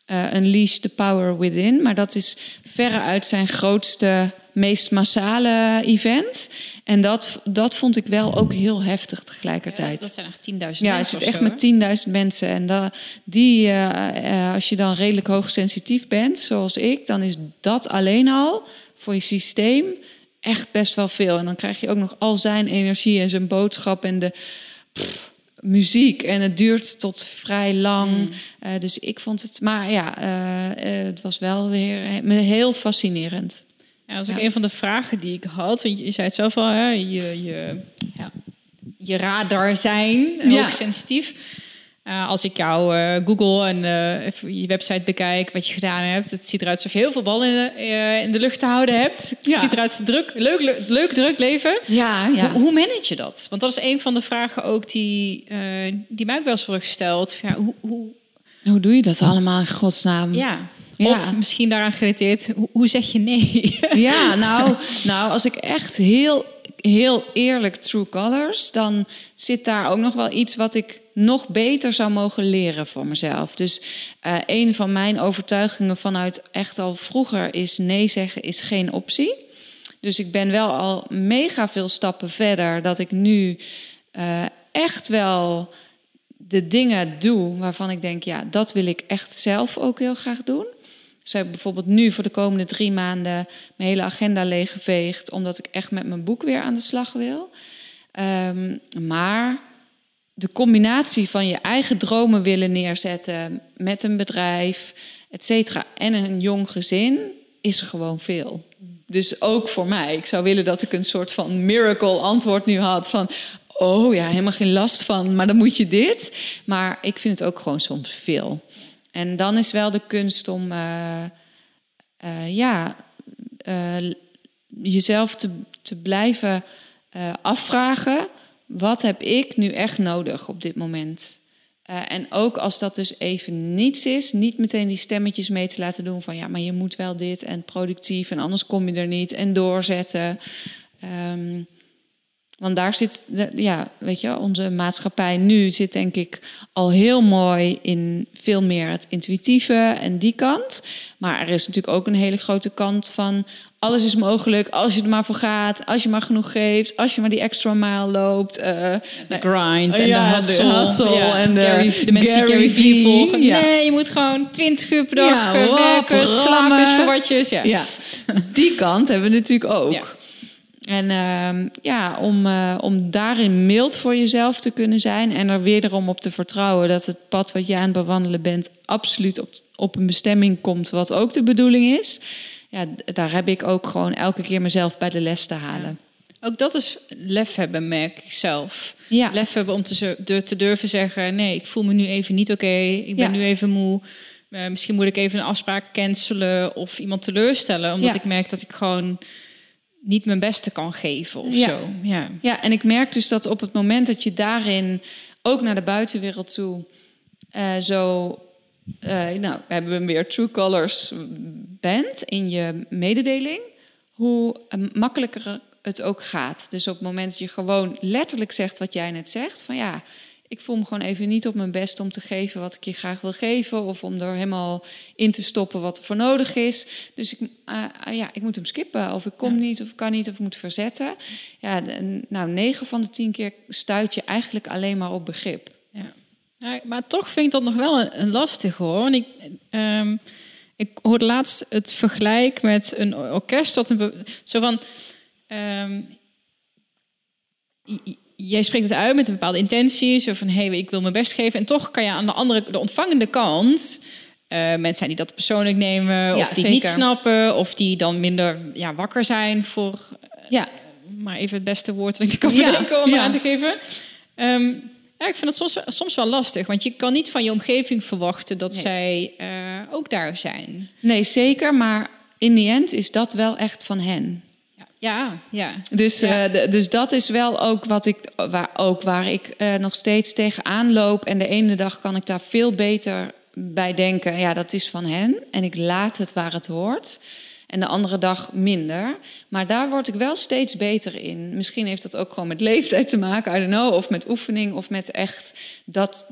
eh, Unleash the Power Within. Maar dat is verreuit zijn grootste, meest massale event. En dat, dat vond ik wel ook heel heftig tegelijkertijd. dat zijn echt 10.000 Ja, het mensen zit echt zo, met 10.000 mensen. En da, die, eh, eh, als je dan redelijk hoogsensitief bent, zoals ik, dan is dat alleen al voor je systeem echt best wel veel. En dan krijg je ook nog al zijn energie en zijn boodschap en de pff, muziek. En het duurt tot vrij lang. Mm. Eh, dus ik vond het, maar ja, eh, eh, het was wel weer he- heel fascinerend. Ja, dat was ook Ja. een van de vragen die ik had. Want je, zei het zelf al, hè? Je, je, ja, je radar zijn, Ja. hoogsensitief. Eh, als ik jou eh, Google en eh, je website bekijk, wat je gedaan hebt, het ziet eruit alsof je heel veel ballen in de, in de lucht te houden hebt. Het Ja. ziet eruit als druk, leuk, leuk, leuk, druk leven. Ja, ja. Hoe, hoe manage je dat? Want dat is een van de vragen ook die, die mij ook wel eens worden gesteld. Ja, hoe, hoe, Hoe doe je dat allemaal in godsnaam? ja. Ja. Of misschien daaraan gerelateerd, hoe, hoe zeg je nee? Ja, nou, nou, als ik echt heel, heel eerlijk true colors, dan zit daar ook nog wel iets wat ik nog beter zou mogen leren voor mezelf. Dus eh, een van mijn overtuigingen vanuit echt al vroeger is nee zeggen is geen optie. Dus ik ben wel al mega veel stappen verder dat ik nu eh, echt wel de dingen doe waarvan ik denk, ja, dat wil ik echt zelf ook heel graag doen. Dus ik heb bijvoorbeeld nu voor de komende drie maanden mijn hele agenda leeggeveegd, omdat ik echt met mijn boek weer aan de slag wil. Ehm, maar de combinatie van je eigen dromen willen neerzetten met een bedrijf, et cetera, en een jong gezin is gewoon veel. Dus ook voor mij. Ik zou willen dat ik een soort van miracle antwoord nu had van oh ja, helemaal geen last van, maar dan moet je dit. Maar ik vind het ook gewoon soms veel. En dan is wel de kunst om, eh, eh, ja, eh, jezelf te, te blijven afvragen: wat heb ik nu echt nodig op dit moment? Eh, en ook als dat dus even niets is, niet meteen die stemmetjes mee te laten doen van ja, maar je moet wel dit en productief en anders kom je er niet en doorzetten. Ehm, want daar zit, de- ja, weet je, onze maatschappij nu zit denk ik al heel mooi in veel meer het intuïtieve en die kant. Maar er is natuurlijk ook een hele grote kant van alles is mogelijk als je er maar voor gaat, als je maar genoeg geeft, als je maar die extra mile loopt. eh, De grind Oh en ja, de de hustle. Ja, en de Gary- de mensen Gary die Gary V, V volgen. ja. Nee, je moet gewoon 20 uur per dag eh, werken, slapen watjes. Ja. Die kant hebben we natuurlijk ook. En ehm, ja, om, eh, om daarin mild voor jezelf te kunnen zijn en er wederom op te vertrouwen dat het pad wat je aan het bewandelen bent absoluut op, op een bestemming komt, wat ook de bedoeling is. Ja, daar heb ik ook gewoon elke keer mezelf bij de les te halen. Ook dat is lef hebben, merk ik zelf. Ja. Lef hebben om te, durven zeggen... nee, ik voel me nu even niet oké. Ik ben Ja. nu even moe. Eh, misschien moet ik even een afspraak cancelen... of iemand teleurstellen. Omdat ik merk dat ik gewoon niet mijn beste kan geven of zo. Ja. Ja, en ik merk dus dat op het moment dat je daarin ook naar de buitenwereld toe eh, zo, eh, nou, we hebben weer True Colors bent in je mededeling, hoe eh, makkelijker het ook gaat. Dus op het moment dat je gewoon letterlijk zegt wat jij net zegt, van ja, ik voel me gewoon even niet op mijn best om te geven wat ik je graag wil geven, of om er helemaal in te stoppen wat er voor nodig is. Dus ik, eh, ja, ik moet hem skippen, of ik kom niet, of ik kan niet, of ik moet verzetten. Ja, nou, negen van de tien keer stuit je eigenlijk alleen maar op begrip. Ja. Maar toch vind ik dat nog wel een, een lastig hoor. Want ik, ehm, ik hoorde laatst het vergelijk met een orkest. Wat een zo van. ehm, jij spreekt het uit met een bepaalde intentie. Zo van: hé, hey, ik wil mijn best geven. En toch kan je aan de andere, de ontvangende kant. eh, mensen zijn die dat persoonlijk nemen, of die niet snappen, of die dan minder ja, wakker zijn voor Ja, maar even het beste woord dat ik kan Ja, bedenken om aan te geven. Ehm, ja, ik vind het soms, soms wel lastig, want je kan niet van je omgeving verwachten dat Nee. zij eh, ook daar zijn. nee, zeker. Maar in die end is dat wel echt van hen. Ja, ja. ja. Dus, Ja. eh, dus dat is wel ook wat ik waar, ook waar ik eh, nog steeds tegenaan loop. En de ene dag kan ik daar veel beter bij denken. Ja, dat is van hen. En ik laat het waar het hoort. En de andere dag minder. Maar daar word ik wel steeds beter in. Misschien heeft dat ook gewoon met leeftijd te maken, I don't know. Of met oefening, of met echt dat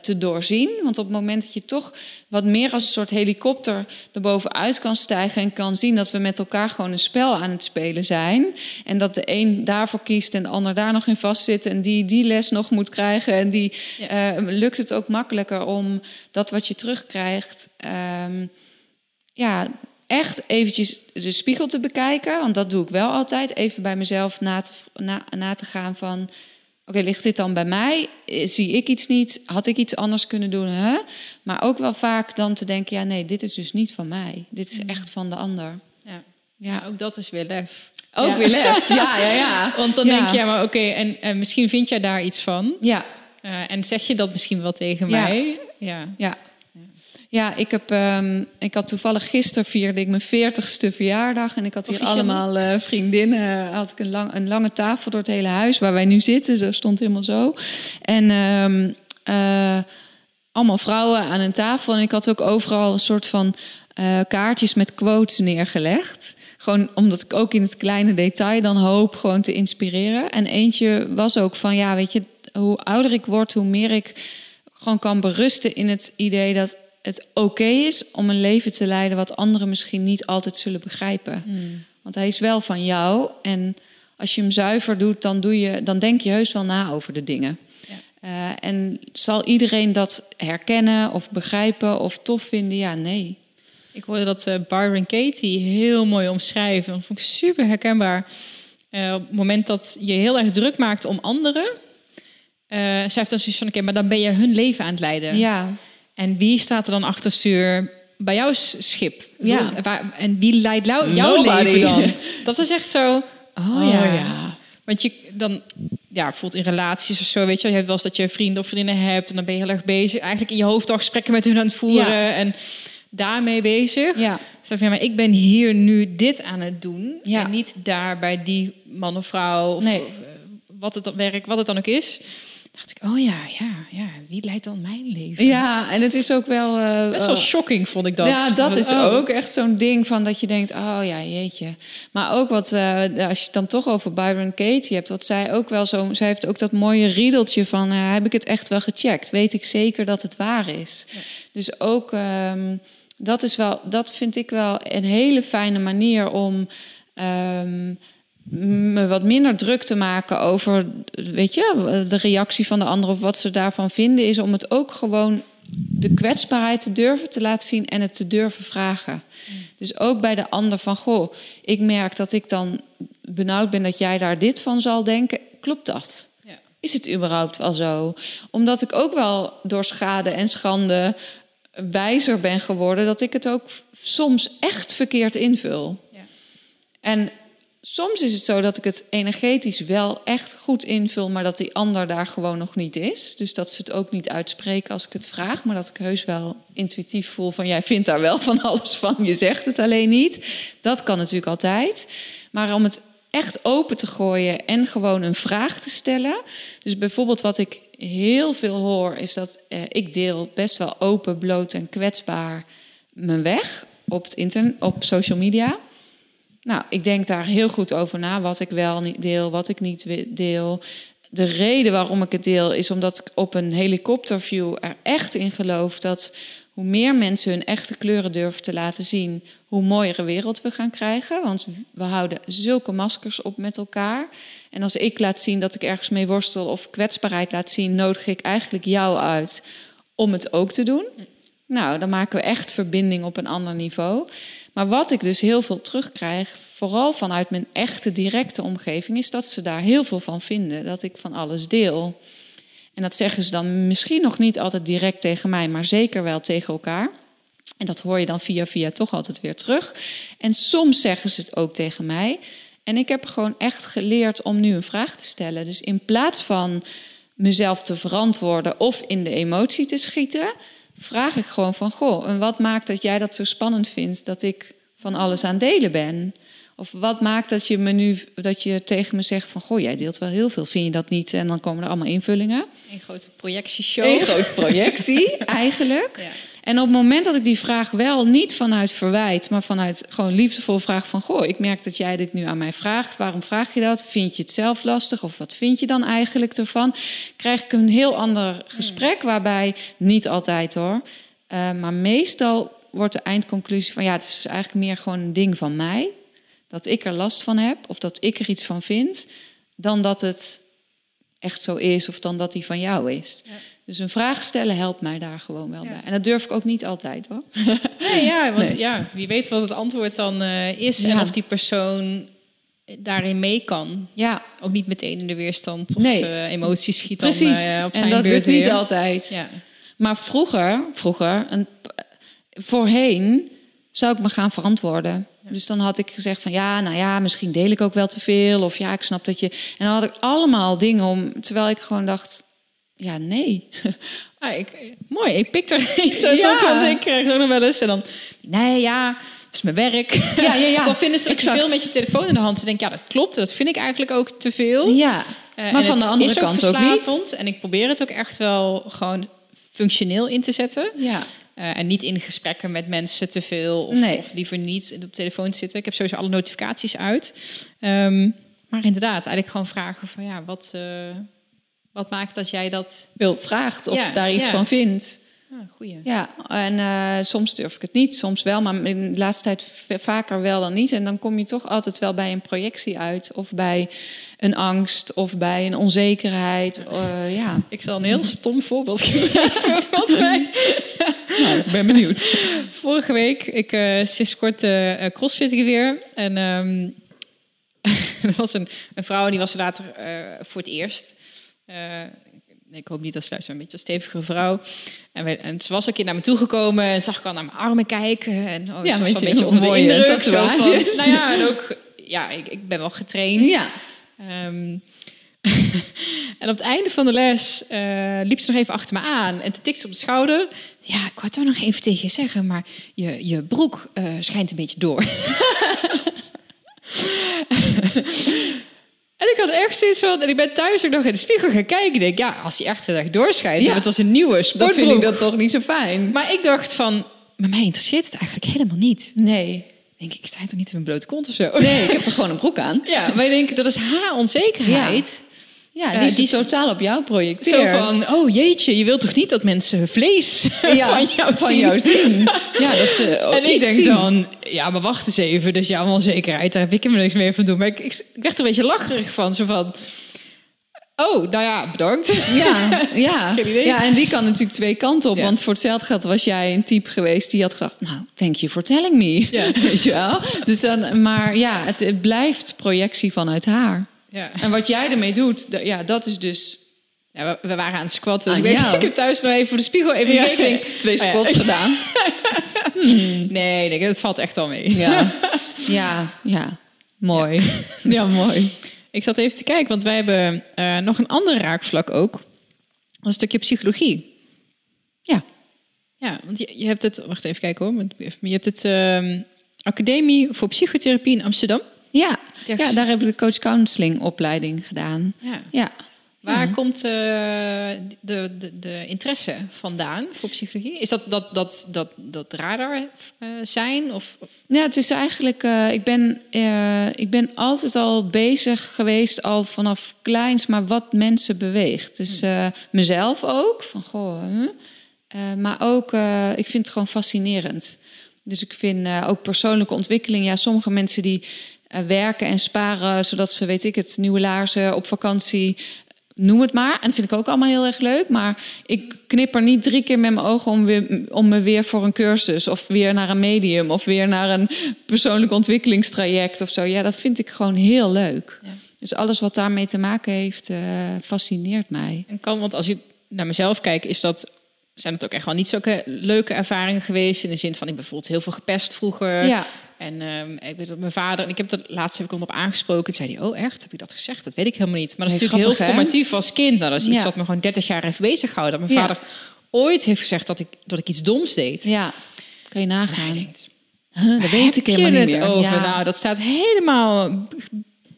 te doorzien. Want op het moment dat je toch wat meer als een soort helikopter erbovenuit kan stijgen... en kan zien dat we met elkaar gewoon een spel aan het spelen zijn... en dat de een daarvoor kiest en de ander daar nog in vastzit... en die die les nog moet krijgen... en die eh, lukt het ook makkelijker om dat wat je terugkrijgt... ehm, ja, echt eventjes de spiegel te bekijken. Want dat doe ik wel altijd. Even bij mezelf na te, na, na te gaan van... Oké, ligt dit dan bij mij? Eh, Zie ik iets niet? Had ik iets anders kunnen doen? Hè? Maar ook wel vaak dan te denken... ja, nee, dit is dus niet van mij. Dit is echt van de ander. ja. Ja, ook dat is weer lef. ook Ja. weer lef. Ja, ja, ja. Want dan Ja. denk je, ja, maar oké, en, en misschien vind jij daar iets van. Ja, Eh, en zeg je dat misschien wel tegen mij. Ja. ja. Ja, ik, heb, ehm, ik had toevallig gisteren vierde ik mijn veertigste verjaardag. En ik had hier allemaal eh, vriendinnen. Had ik een, lang, een lange tafel door het hele huis waar wij nu zitten. Zo stond helemaal zo. En ehm, eh, allemaal vrouwen aan een tafel. En ik had ook overal een soort van eh, kaartjes met quotes neergelegd. Gewoon omdat ik ook in het kleine detail dan hoop gewoon te inspireren. En eentje was ook van, ja, weet je, hoe ouder ik word, hoe meer ik gewoon kan berusten in het idee dat het oké is om een leven te leiden wat anderen misschien niet altijd zullen begrijpen. Want hij is wel van jou en als je hem zuiver doet, dan, doe je, dan denk je heus wel na over de dingen. Ja. Eh, en zal iedereen dat herkennen of begrijpen of tof vinden? Ja, nee. Ik hoorde dat eh, Byron Katie heel mooi omschrijven. Dat vond ik super herkenbaar. Eh, op het moment dat je heel erg druk maakt om anderen... zij heeft dan zoiets van, oké, maar dan ben je hun leven aan het leiden. Ja, En wie staat er dan achter stuur bij jouw schip? Ja. Waar- en wie leidt jou, jouw Nobody. leven dan? Dat is echt zo, oh, Oh, ja. ja. Want je, dan ja, bijvoorbeeld in relaties of zo, weet je, je hebt wel eens dat je vrienden of vriendinnen hebt en dan ben je heel erg bezig, eigenlijk in je hoofd al gesprekken met hun aan het voeren Ja. en daarmee bezig. Ja. Zeg van, ja, maar ik ben hier nu dit aan het doen Ja. en niet daar bij die man of vrouw of Nee. of, eh, wat het dan werk, wat het dan ook is. Dacht ik, oh ja, ja, ja, wie leidt dan mijn leven? Ja, en het is ook wel... eh, Best wel eh, shocking vond ik dat. Ja, dat is Oh. ook echt zo'n ding van dat je denkt, oh ja, jeetje. Maar ook wat, eh, als je het dan toch over Byron Katie hebt, wat zij ook wel zo, zij heeft ook dat mooie riedeltje van, heb ik het echt wel gecheckt? Weet ik zeker dat het waar is? Dus ook, ehm, dat is wel, dat vind ik wel een hele fijne manier om ehm, me wat minder druk te maken over, weet je, de reactie van de ander of wat ze daarvan vinden, is om het ook gewoon de kwetsbaarheid te durven te laten zien en het te durven vragen. Dus ook bij de ander van, goh, ik merk dat ik dan benauwd ben dat jij daar dit van zal denken. Klopt dat? Ja. Is het überhaupt wel zo? Omdat ik ook wel door schade en schande wijzer ben geworden dat ik het ook soms echt verkeerd invul. En soms is het zo dat ik het energetisch wel echt goed invul, maar dat die ander daar gewoon nog niet is. Dus dat ze het ook niet uitspreken als ik het vraag, maar dat ik heus wel intuïtief voel van jij vindt daar wel van alles van, je zegt het alleen niet. Dat kan natuurlijk altijd. Maar om het echt open te gooien en gewoon een vraag te stellen. Dus bijvoorbeeld wat ik heel veel hoor, is dat eh, ik deel best wel open, bloot en kwetsbaar mijn weg op het internet, op social media. Nou, ik denk daar heel goed over na, wat ik wel niet deel, wat ik niet deel. De reden waarom ik het deel is omdat ik op een helikopterview er echt in geloof dat hoe meer mensen hun echte kleuren durven te laten zien, hoe mooiere wereld we gaan krijgen. Want we houden zulke maskers op met elkaar. En als ik laat zien dat ik ergens mee worstel of kwetsbaarheid laat zien, nodig ik eigenlijk jou uit om het ook te doen. Nou, dan maken we echt verbinding op een ander niveau. Maar wat ik dus heel veel terugkrijg, vooral vanuit mijn echte directe omgeving, is dat ze daar heel veel van vinden. Dat ik van alles deel. En dat zeggen ze dan misschien nog niet altijd direct tegen mij, maar zeker wel tegen elkaar. En dat hoor je dan via via toch altijd weer terug. En soms zeggen ze het ook tegen mij. En ik heb gewoon echt geleerd om nu een vraag te stellen. Dus in plaats van mezelf te verantwoorden of in de emotie te schieten, vraag ik gewoon van: Goh, en wat maakt dat jij dat zo spannend vindt dat ik van alles aan delen ben? Of wat maakt dat je me nu dat je tegen me zegt van: Goh, jij deelt wel heel veel, vind je dat niet? En dan komen er allemaal invullingen. Een grote projectieshow. Een grote projectie, eigenlijk. Ja. En op het moment dat ik die vraag wel niet vanuit verwijt, maar vanuit gewoon liefdevol vraag van: Goh, ik merk dat jij dit nu aan mij vraagt. Waarom vraag je dat? Vind je het zelf lastig? Of wat vind je dan eigenlijk ervan? Krijg ik een heel ander gesprek, waarbij niet altijd hoor, eh, maar meestal wordt de eindconclusie van: ja, het is eigenlijk meer gewoon een ding van mij. Dat ik er last van heb of dat ik er iets van vind, dan dat het echt zo is of dan dat die van jou is. Ja. Dus een vraag stellen helpt mij daar gewoon wel Ja. bij. En dat durf ik ook niet altijd hoor. Nee, ja, want Nee. ja, wie weet wat het antwoord dan eh, is en of die persoon daarin mee kan. Ja, Ook niet meteen in de weerstand of Nee. eh, emoties schiet precies. dan eh, op zijn en dat lukt niet weer. altijd. Ja. Maar vroeger, vroeger, een, voorheen zou ik me gaan verantwoorden. Dus dan had ik gezegd van ja, nou ja, misschien deel ik ook wel te veel. Of ja, ik snap dat je. En dan had ik allemaal dingen om. Terwijl ik gewoon dacht, ja, nee. Ah, ik, mooi, ik pik er iets uit Ja. op, want ik krijg ook nog wel eens. En dan, nee, ja, dat is mijn werk. Ja, ja, ja. dan vinden ze dat je veel met je telefoon in de hand. Ze denken, ja, dat klopt. Dat vind ik eigenlijk ook te veel. Ja, Eh, maar van de andere ook kant ook niet. En ik probeer het ook echt wel gewoon functioneel in te zetten. Ja, Eh, en niet in gesprekken met mensen te veel. Of, Nee. of liever niet op de telefoon te zitten. Ik heb sowieso alle notificaties uit. Ehm, maar inderdaad, eigenlijk gewoon vragen van ja, wat, eh, wat maakt dat jij dat... wil vraagt of Ja, daar iets ja. van vindt. Ah, goeie. Ja, en eh, soms durf ik het niet, soms wel, maar in de laatste tijd vaker wel dan niet. En dan kom je toch altijd wel bij een projectie uit, of bij een angst, of bij een onzekerheid. ja, Ik zal een heel stom voorbeeld geven. Wat mij nou, ik ben benieuwd. vorige week, ik eh sinds kort eh, crossfit ik weer. En ehm, er was een, een vrouw die was er later voor het eerst. Nee, ik hoop niet dat ze luistert, maar een beetje een stevige vrouw. En, ze was een keer naar me toegekomen en zag ik al naar mijn armen kijken. En oh, Ja, ze was een je beetje onder de indruk. zo van- tatoeages. nou ja, en ook, ja, ik, ik ben wel getraind. Ja, Ehm, en op het einde van de les liep ze nog even achter me aan en te tikte ze op de schouder. Ja, ik wou toch nog even tegen je zeggen, maar je, je broek eh, schijnt een beetje door. En ik had echt zoiets van, en ik ben thuis ook nog in de spiegel gaan kijken. Ik denk, ja, als hij echt echt doorschijnt, Ja. het was een nieuwe Dan sportbroek. vind ik dat toch niet zo fijn. Maar ik dacht van, maar mij interesseert het eigenlijk helemaal niet. Nee. Ik denk, ik sta toch niet in mijn blote kont of zo? Nee, ik heb toch gewoon een broek aan? Ja, maar ik denk, dat is haar onzekerheid. Ja, Ja, die is die is- totaal op jou Zo projecteert. van, oh jeetje, je wilt toch niet dat mensen vlees ja, van jou van zien? jou zien. Ja, dat ze ook En ik denk zien. dan, ja, maar wacht eens even. Dus jouw onzekerheid, daar heb ik helemaal niks mee van doen. Maar ik, ik, ik werd er een beetje lacherig van. Zo van, oh, nou ja, bedankt. Ja, ja. Ja, en die kan natuurlijk twee kanten op. Ja. Want voor hetzelfde geld was jij een type geweest die had gedacht... nou, thank you for telling me. Ja. Weet je wel? Dus dan, maar ja, het, het blijft projectie vanuit haar. Ja. En wat jij ermee doet, ja, dat is dus... Ja, we, we waren aan het squatten. Dus ik, weet, ik heb thuis nog even voor de spiegel even Ja, denk, twee oh squats gedaan. Nee, nee, dat valt echt al mee. Ja, ja, ja. Mooi. Ja, mooi. Ik zat even te kijken, want wij hebben eh, nog een ander raakvlak ook. Een stukje psychologie. Ja. Ja, want je, je hebt het... Wacht even kijken hoor. Je hebt het ehm, Academie voor Psychotherapie in Amsterdam. Ja, Ja, daar heb ik de coach counseling opleiding gedaan. Ja. Ja. Waar komt eh, de, de, de interesse vandaan voor psychologie? Is dat dat, dat, dat, dat radar eh, zijn? Of, Ja, het is eigenlijk. eh, ik, ben, ik ben altijd al bezig geweest, al vanaf kleins, maar wat mensen beweegt. Dus eh, mezelf ook. Van goh. maar ook, ik vind het gewoon fascinerend. Dus ik vind ook persoonlijke ontwikkeling. Ja, sommige mensen die werken en sparen zodat ze, weet ik het, nieuwe laarzen op vakantie. Noem het maar. En dat vind ik ook allemaal heel erg leuk. Maar ik knip er niet drie keer met mijn ogen om, weer, om me weer voor een cursus. Of weer naar een medium. Of weer naar een persoonlijk ontwikkelingstraject of zo. Ja, dat vind ik gewoon heel leuk. Ja. Dus alles wat daarmee te maken heeft, eh, fascineert mij. en kan, want als je naar mezelf kijkt, is dat, zijn het ook echt wel niet zulke leuke ervaringen geweest. In de zin van, ik ben bijvoorbeeld heel veel gepest vroeger. Ja. En ehm, ik weet dat mijn vader, en ik heb dat laatst heb ik hem op aangesproken. Toen zei hij, oh echt, heb ik dat gezegd? Dat weet ik helemaal niet. Maar dat is Nee, natuurlijk heel hè? formatief als kind. Nou, dat is iets Ja. wat me gewoon 30 jaar heeft bezig gehouden. Dat mijn Ja. vader ooit heeft gezegd dat ik, dat ik iets doms deed. Ja, kan je En nagaan. denkt, Huh, dat weet ik je helemaal niet meer. over? Ja. Nou, dat staat helemaal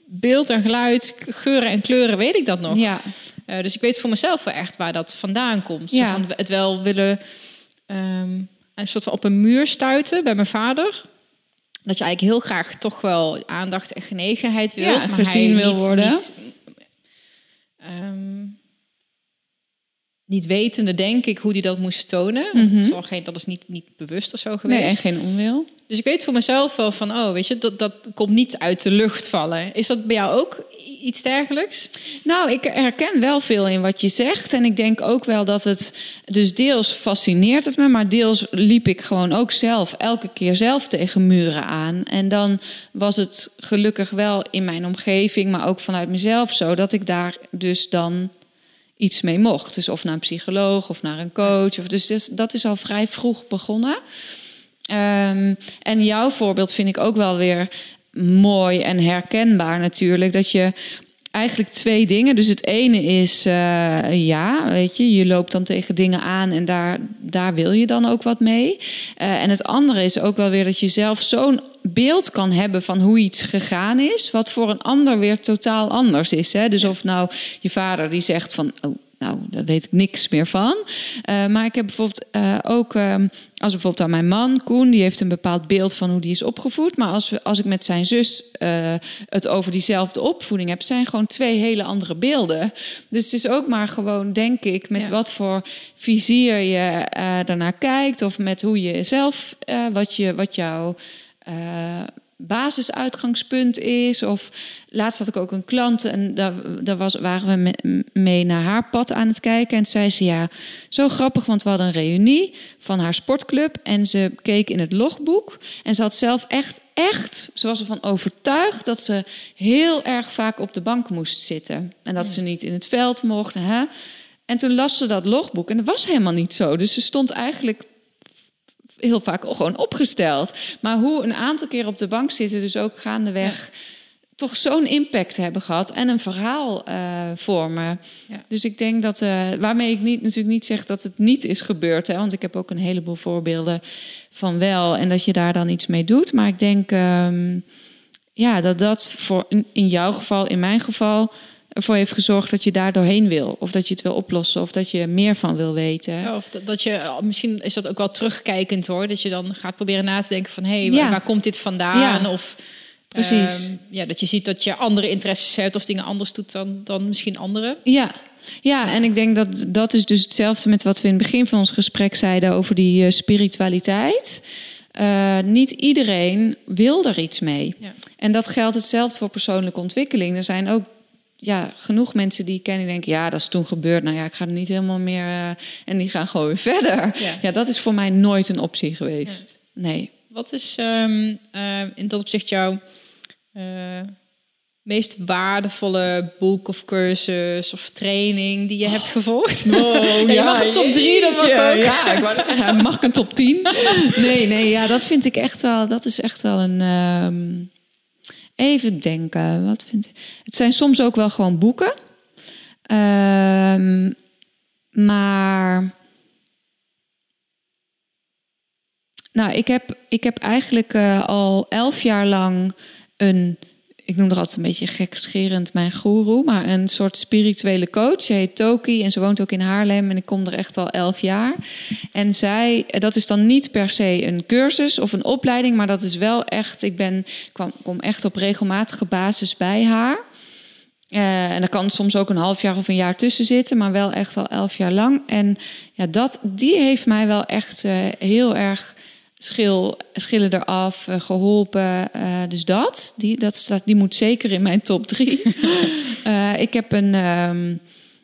beeld en geluid, geuren en kleuren, weet ik dat nog. ja. Eh, dus ik weet voor mezelf wel echt waar dat vandaan komt. Zo Ja. van het wel willen ehm, een soort van op een muur stuiten bij mijn vader. Dat je eigenlijk heel graag toch wel aandacht en genegenheid wilt. Ja, maar gezien hij wil niet, worden. Niet, ehm, niet wetende, denk ik, hoe hij dat moest tonen. Want het is wel geen, dat is niet, niet bewust of zo geweest. Nee, en geen onwil. Dus ik weet voor mezelf wel van, oh, weet je, dat, dat komt niet uit de lucht vallen. Is dat bij jou ook iets dergelijks? Nou, ik herken wel veel in wat je zegt. En ik denk ook wel dat het. Dus deels fascineert het me, maar deels liep ik gewoon ook zelf elke keer zelf tegen muren aan. En dan was het gelukkig wel in mijn omgeving, maar ook vanuit mezelf zo dat ik daar dus dan iets mee mocht. Dus of naar een psycholoog of naar een coach. Of dus, dus dat is al vrij vroeg begonnen. Ehm, en jouw voorbeeld vind ik ook wel weer mooi en herkenbaar natuurlijk. Dat je eigenlijk twee dingen. Dus het ene is, eh, ja, weet je, je loopt dan tegen dingen aan en daar, daar wil je dan ook wat mee. Eh, en het andere is ook wel weer dat je zelf zo'n beeld kan hebben van hoe iets gegaan is, wat voor een ander weer totaal anders is. Hè? Dus of nou je vader die zegt van, oh, nou, daar weet ik niks meer van. Eh, maar ik heb bijvoorbeeld eh, ook, ehm, als bijvoorbeeld aan mijn man, Koen, die heeft een bepaald beeld van hoe die is opgevoed. Maar als, we, als ik met zijn zus eh, het over diezelfde opvoeding heb, zijn gewoon twee hele andere beelden. Dus het is ook maar gewoon, denk ik, met Ja. wat voor vizier je daarnaar kijkt. Of met hoe je zelf, wat, je, wat jouw eh, basisuitgangspunt is. Of laatst had ik ook een klant en daar, daar was, waren we me- mee naar haar pad aan het kijken. En zei ze, ja, zo grappig, want we hadden een reunie van haar sportclub. En ze keek in het logboek en ze had zelf echt, echt, ze was ervan overtuigd dat ze heel erg vaak op de bank moest zitten. En dat ze niet in het veld mocht. Hè? En toen las ze dat logboek en dat was helemaal niet zo. Dus ze stond eigenlijk heel vaak gewoon opgesteld. Maar hoe een aantal keer op de bank zitten, dus ook gaandeweg. toch zo'n impact hebben gehad en een verhaal eh, vormen. Ja. Dus ik denk dat, eh, waarmee ik niet, natuurlijk niet zeg dat het niet is gebeurd, hè, want ik heb ook een heleboel voorbeelden van wel en dat je daar dan iets mee doet. Maar ik denk ehm, ja, dat dat voor in, in jouw geval, in mijn geval, ervoor heeft gezorgd dat je daar doorheen wil. Of dat je het wil oplossen, of dat je meer van wil weten. Ja, of dat, dat je, oh, misschien is dat ook wel terugkijkend hoor. Dat je dan gaat proberen na te denken van... hé, hey, Ja. waar, komt dit vandaan? Ja. Of Precies. ehm, ja, dat je ziet dat je andere interesses hebt... of dingen anders doet dan, dan misschien anderen. Ja. ja, en ik denk dat dat is dus hetzelfde met wat we in het begin van ons gesprek zeiden over die eh, spiritualiteit. Eh, niet iedereen wil er iets mee. Ja. En dat geldt hetzelfde voor persoonlijke ontwikkeling. Er zijn ook ja, genoeg mensen die ik ken die denken... ja, dat is toen gebeurd. Nou ja, ik ga er niet helemaal meer... eh, en die gaan gewoon weer verder. Ja. Ja. dat is voor mij nooit een optie geweest. Nee. Wat is ehm, eh, in dat opzicht jouw eh, meest waardevolle boek of cursus of training die je hebt gevolgd? Oh, Ja, je mag een top drie, dat mag ook. Ja, ik wou net zeggen, mag ik een top 10? Nee, nee, ja, dat vind ik echt wel, dat is echt wel een... ehm, even denken, wat vind ik... Het zijn soms ook wel gewoon boeken. Ehm, maar... Nou, ik heb, ik heb eigenlijk eh, al elf jaar lang een... Ik noem er altijd een beetje gekscherend mijn goeroe, maar een soort spirituele coach. Ze heet Toki en ze woont ook in Haarlem en ik kom er echt al elf jaar. En zij, dat is dan niet per se een cursus of een opleiding, maar dat is wel echt, ik ben, kwam, kom echt op regelmatige basis bij haar. Eh, en er kan soms ook een half jaar of een jaar tussen zitten, maar wel echt al elf jaar lang. En ja, dat, die heeft mij wel echt eh, heel erg schil, schillen eraf, eh, geholpen. Eh, dus dat, die, dat staat, die moet zeker in mijn top drie. Eh, ik heb een, ehm,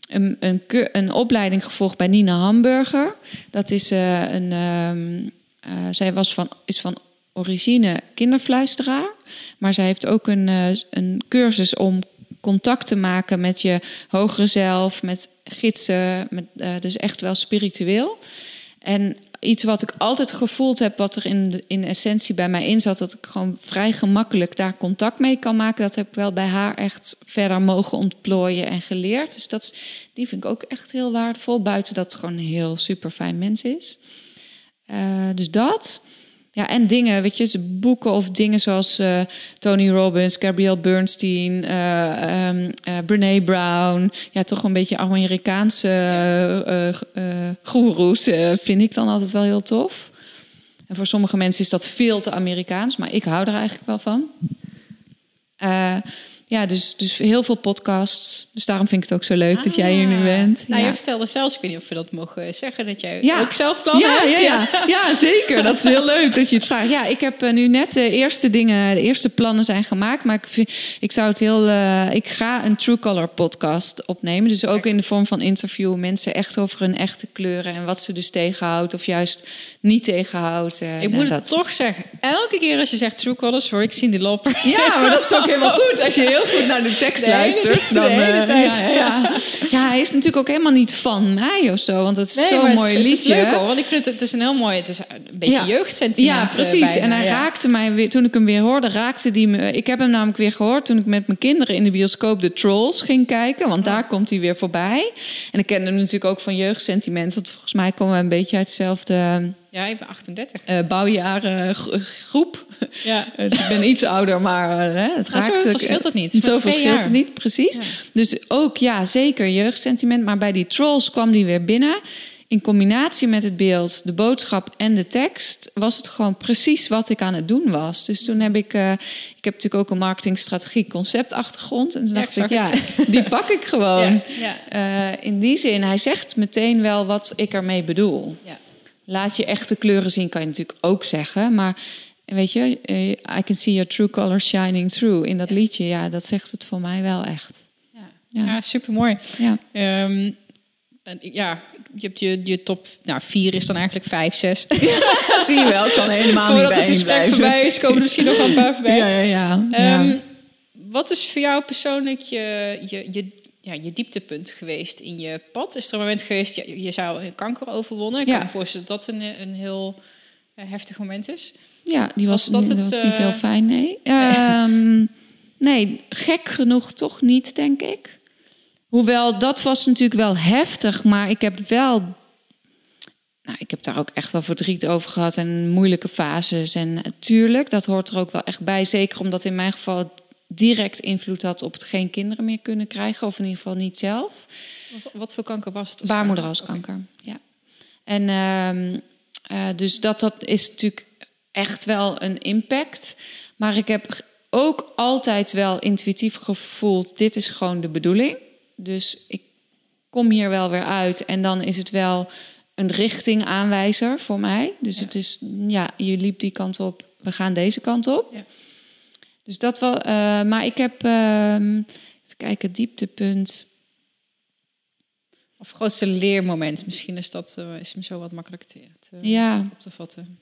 een, een, een opleiding gevolgd bij Nina Hamburger. Dat is een. ehm, eh, zij was van, is van origine kinderfluisteraar. Maar zij heeft ook een, een cursus om contact te maken met je hogere zelf, met gidsen, met, dus echt wel spiritueel. En iets wat ik altijd gevoeld heb, wat er in, in essentie bij mij in zat, dat ik gewoon vrij gemakkelijk daar contact mee kan maken, dat heb ik wel bij haar echt verder mogen ontplooien en geleerd. Dus dat, die vind ik ook echt heel waardevol, buiten dat het gewoon een heel super fijn mens is. Eh, dus dat. Ja, en dingen, weet je, boeken of dingen zoals eh, Tony Robbins, Gabrielle Bernstein, eh ehm eh, Brene Brown. Ja, toch een beetje Amerikaanse goeroes vind ik dan altijd wel heel tof. En voor sommige mensen is dat veel te Amerikaans, maar ik hou er eigenlijk wel van. Eh, ja, dus, dus heel veel podcasts. Dus daarom vind ik het ook zo leuk dat jij hier nu bent. Nou, ja. je vertelde zelfs, ik weet niet of we dat mogen zeggen, dat jij Ja. ook zelf plannen ja, hebt. ja, ja. ja, zeker. Dat is heel leuk dat je het vraagt. Ja, ik heb eh, nu net de eerste dingen, de eerste plannen zijn gemaakt. Maar ik, vind, ik zou het heel. eh, ik ga een True Color podcast opnemen. Dus ook in de vorm van interview. Mensen echt over hun echte kleuren en wat ze dus tegenhoudt of juist niet tegenhoudt. Eh, Ik moet het dat. toch zeggen, elke keer als je zegt True Colors, hoor ik Cindy Lauper. Ja, maar dat is ook helemaal goed. Als je heel goed naar de tekst De luistert, dan. de eh. Ja, ja, ja. hij is natuurlijk ook helemaal niet van mij of zo. Want het is Nee, zo'n mooi het liedje. Het is leuk hoor, want ik vind het, het is een heel mooi, het is een beetje Ja. jeugdsentiment. Ja, eh, precies. bijna, en hij raakte mij weer, toen ik hem weer hoorde, raakte die me. Ik heb hem namelijk weer gehoord toen ik met mijn kinderen in de bioscoop de Trolls ging kijken, want daar komt hij weer voorbij. En ik ken hem natuurlijk ook van jeugdsentiment, want volgens mij komen we een beetje uit dezelfde Ja, ik ben 38. eh bouwjaren gro- groep. Ja. Dus ik ben iets ouder, maar eh, het Nou, raakt. zoveel ook- scheelt het niet. Scheelt jaar. het niet, precies. Ja. Dus ook, ja, zeker jeugdsentiment. Maar bij die trolls kwam die weer binnen. In combinatie met het beeld, de boodschap en de tekst... was het gewoon precies wat ik aan het doen was. Dus toen heb ik... eh, ik heb natuurlijk ook een marketingstrategie conceptachtergrond. En toen dacht ik ja, die pak ik gewoon. Ja, ja. Eh, in die zin, hij zegt meteen wel wat ik ermee bedoel. Ja. Laat je echte kleuren zien, kan je natuurlijk ook zeggen. Maar weet je, eh, I can see your true colors shining through. In dat liedje, ja, dat zegt het voor mij wel echt. Ja, Ja. ja super mooi. Ja, ja, je hebt je, je top, nou vier is dan eigenlijk vijf, zes. zie je wel, kan helemaal Voordat het gesprek voorbij is, komen er misschien nog een paar voorbij. Ja, ja, ja. Ehm, ja. Wat is voor jou persoonlijk je, je, je, ja, je dieptepunt geweest in je pad? Is er een moment geweest, je, je zou een kanker overwonnen? Ik Ja. kan me voorstellen dat dat een, een heel eh, heftig moment is. Ja, die was, Was dat dat het, was niet eh, heel fijn, nee. Ehm, Nee, gek genoeg toch niet, denk ik. Hoewel, dat was natuurlijk wel heftig, maar ik heb wel... Nou, ik heb daar ook echt wel verdriet over gehad en moeilijke fases. En natuurlijk, dat hoort er ook wel echt bij. Zeker omdat in mijn geval direct invloed had op het geen kinderen meer kunnen krijgen. Of in ieder geval niet zelf. Wat, wat voor kanker was het? Baarmoederhalskanker, ja. En ehm, eh, dus dat, dat is natuurlijk echt wel een impact. Maar ik heb ook altijd wel intuïtief gevoeld: dit is gewoon de bedoeling. Dus ik kom hier wel weer uit. En dan is het wel een richtingaanwijzer voor mij. Dus het is, ja, je liep die kant op, we gaan deze kant op. Ja. Dus dat wel. eh, maar ik heb, ehm, even kijken, dieptepunt. Of grootste leermoment. Misschien is dat eh, is me zo wat makkelijk te, te- Ja. op te vatten.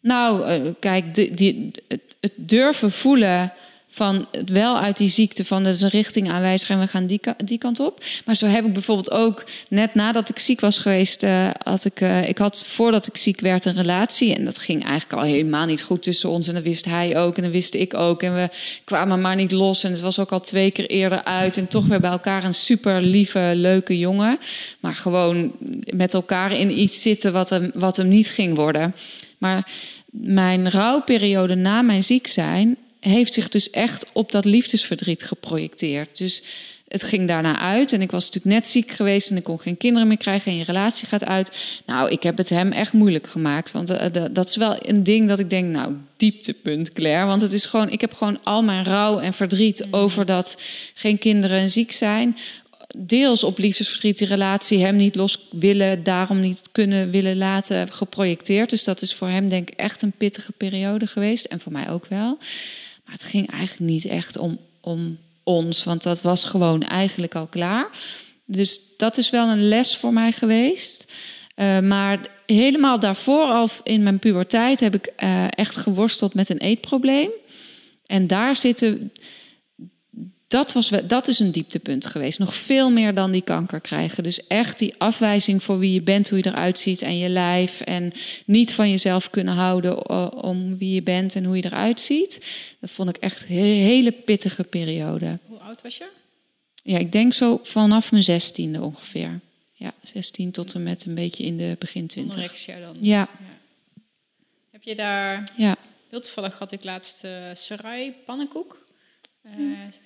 Nou, eh, kijk, de, die, het, het durven voelen van het wel uit die ziekte van dat is een richting aanwijzer en we gaan die, die kant op. Maar zo heb ik bijvoorbeeld ook net nadat ik ziek was geweest, had ik, eh, ik had voordat ik ziek werd een relatie. En dat ging eigenlijk al helemaal niet goed tussen ons. En dat wist hij ook en dat wist ik ook. En we kwamen maar niet los. En het was ook al twee keer eerder uit. En toch weer bij elkaar een super lieve, leuke jongen, maar gewoon met elkaar in iets zitten wat hem, wat hem niet ging worden. Maar mijn rouwperiode na mijn ziek zijn heeft zich dus echt op dat liefdesverdriet geprojecteerd. Dus het ging daarna uit en ik was natuurlijk net ziek geweest en ik kon geen kinderen meer krijgen en je relatie gaat uit. Nou, ik heb het hem echt moeilijk gemaakt, want eh, dat is wel een ding dat ik denk, nou, dieptepunt Claire, want het is gewoon, ik heb gewoon al mijn rouw en verdriet over dat geen kinderen en ziek zijn deels op liefdesverdriet, die relatie hem niet los willen, daarom niet kunnen willen laten, geprojecteerd. Dus dat is voor hem denk ik echt een pittige periode geweest. En voor mij ook wel. Maar het ging eigenlijk niet echt om, om ons, want dat was gewoon eigenlijk al klaar. Dus dat is wel een les voor mij geweest. Eh, maar helemaal daarvoor, al in mijn puberteit, heb ik eh, echt geworsteld met een eetprobleem. En daar zitten dat, was, we- dat is een dieptepunt geweest. Nog veel meer dan die kanker krijgen. Dus echt die afwijzing voor wie je bent, hoe je eruit ziet en je lijf. En niet van jezelf kunnen houden om wie je bent en hoe je eruit ziet. Dat vond ik echt een hele pittige periode. Hoe oud was je? Ja, ik denk zo vanaf mijn zestiende ongeveer. Ja, 16 tot en met een beetje in de begin twintig. Anorexia dan. Ja, Heb je daar... ja. Heel toevallig had ik laatst eh sarai pannenkoek. Eh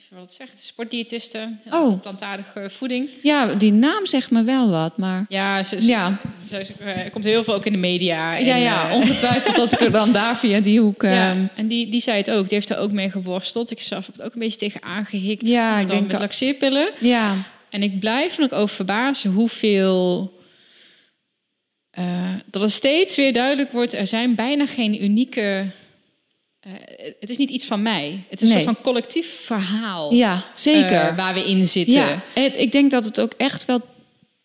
je wat het zegt. Sportdiëtisten. Oh. Plantaardige voeding. ja, die naam zegt me wel wat, maar... Ja, ze, Ja. ze- ze- komt heel veel ook in de media. En, Ja, ja, eh, ongetwijfeld dat ik er dan daar via die hoek... ja, ehm, en die, die zei het ook. Die heeft er ook mee geworsteld. Ik zelf heb het ook een beetje tegen aangehikt. Ja, ik denk met al- laxeerpillen. ja, En ik blijf me ook over verbazen hoeveel... eh, dat het steeds weer duidelijk wordt... er zijn bijna geen unieke... eh, het is niet iets van mij. Het is Nee. een soort van collectief verhaal. ja, zeker. eh, waar we in zitten. Ja, het, ik denk dat het ook echt wel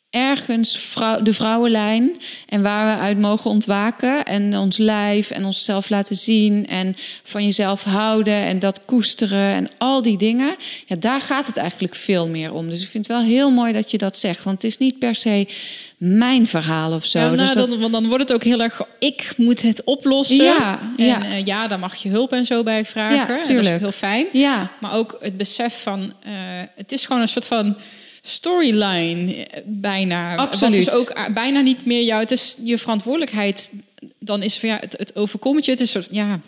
ergens vrouw, de vrouwenlijn en waar we uit mogen ontwaken en ons lijf en onszelf laten zien en van jezelf houden en dat koesteren en al die dingen. Ja, daar gaat het eigenlijk veel meer om. Dus ik vind het wel heel mooi dat je dat zegt, want het is niet per se mijn verhaal of zo. Ja, nou, dus dat, dat- want dan wordt het ook heel erg... Ik moet het oplossen. Ja, en, ja. eh, ja, daar mag je hulp en zo bij vragen. Ja, En dat is heel fijn. ja, Maar ook het besef van... eh, het is gewoon een soort van storyline eh, bijna. Absoluut. Het is ook eh, bijna niet meer jou. Het is je verantwoordelijkheid. Dan is van ja, het, het overkomt je. Het is soort ja.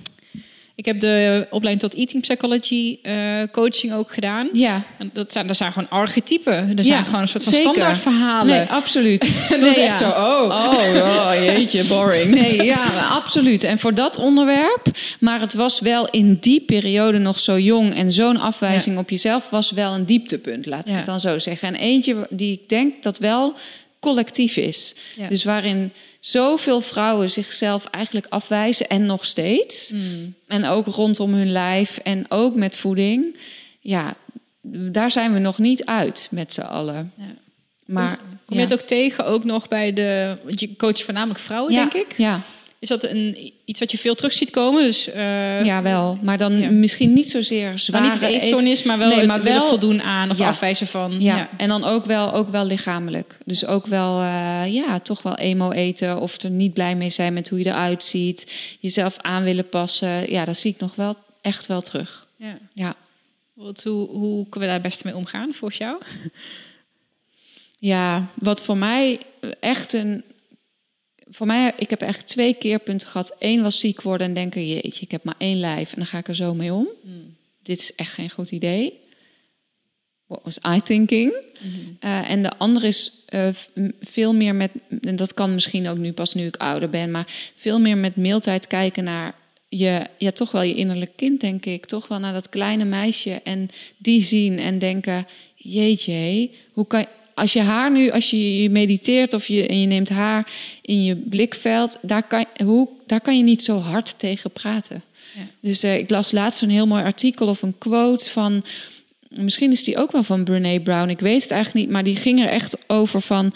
Ik heb de opleiding tot eating psychology eh, coaching ook gedaan. ja. En dat zijn, dat zijn gewoon archetypen. Er Ja, zijn gewoon een soort van zeker. standaard verhalen. Nee, absoluut. En dat is Nee, echt ja. zo, oh. Oh, oh, jeetje, boring. Nee, ja, absoluut. En voor dat onderwerp, maar het was wel in die periode nog zo jong en zo'n afwijzing op jezelf was wel een dieptepunt, laat ik het dan zo zeggen. En eentje die ik denk dat wel collectief is. Ja. Dus waarin zoveel vrouwen zichzelf eigenlijk afwijzen en nog steeds. Mm. En ook rondom hun lijf en ook met voeding. Ja, daar zijn we nog niet uit met z'n allen. Ja. Maar Kom je het ook tegen, ook nog bij de... Want je coacht voornamelijk vrouwen, ja, denk ik. Ja, Is dat een, iets wat je veel terug ziet komen? Dus, eh, ja, wel. Maar dan Ja. misschien niet zozeer Maar zwaar. niet de eetstoornis, maar wel het willen voldoen aan of Ja. afwijzen van. Ja. en dan ook wel, ook wel lichamelijk. Dus ook wel, eh, ja, toch wel emo eten of er niet blij mee zijn met hoe je eruit ziet. Jezelf aan willen passen. Ja, dat zie ik nog wel echt wel terug. Ja. Ja, Wat, hoe, hoe kunnen we daar het beste mee omgaan volgens jou? Ja, wat voor mij echt een. Voor mij, ik heb echt twee keerpunten gehad. Eén was ziek worden en denken: jeetje, ik heb maar één lijf en dan ga ik er zo mee om. Dit is echt geen goed idee. What was I thinking? Uh, en de andere is uh, veel meer met, en dat kan misschien ook nu pas nu ik ouder ben, maar veel meer met mailtijd kijken naar je, ja, toch wel je innerlijk kind, denk ik. Toch wel naar dat kleine meisje en die zien en denken: jeetje, hoe kan je als je haar nu, als je mediteert of je, en je neemt haar in je blikveld, daar kan, hoe, daar kan je niet zo hard tegen praten. Ja. Dus uh, ik las laatst een heel mooi artikel of een quote van, misschien is die ook wel van Brene Brown, ik weet het eigenlijk niet, maar die ging er echt over van,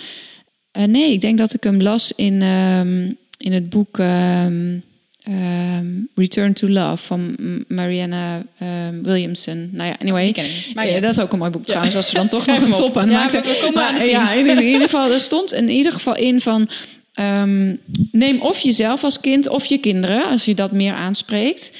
uh, nee, ik denk dat ik hem las in, um, in het boek. Um, Um, Return to Love van Marianne um, Williamson. Nou ja, anyway. Maar ja, dat is ook een mooi boek trouwens, als we dan toch nog een top aan ja, maken. We, komen aan ja, in, in, ieder geval, er stond in ieder geval in van... Um, neem of jezelf als kind of je kinderen, als je dat meer aanspreekt...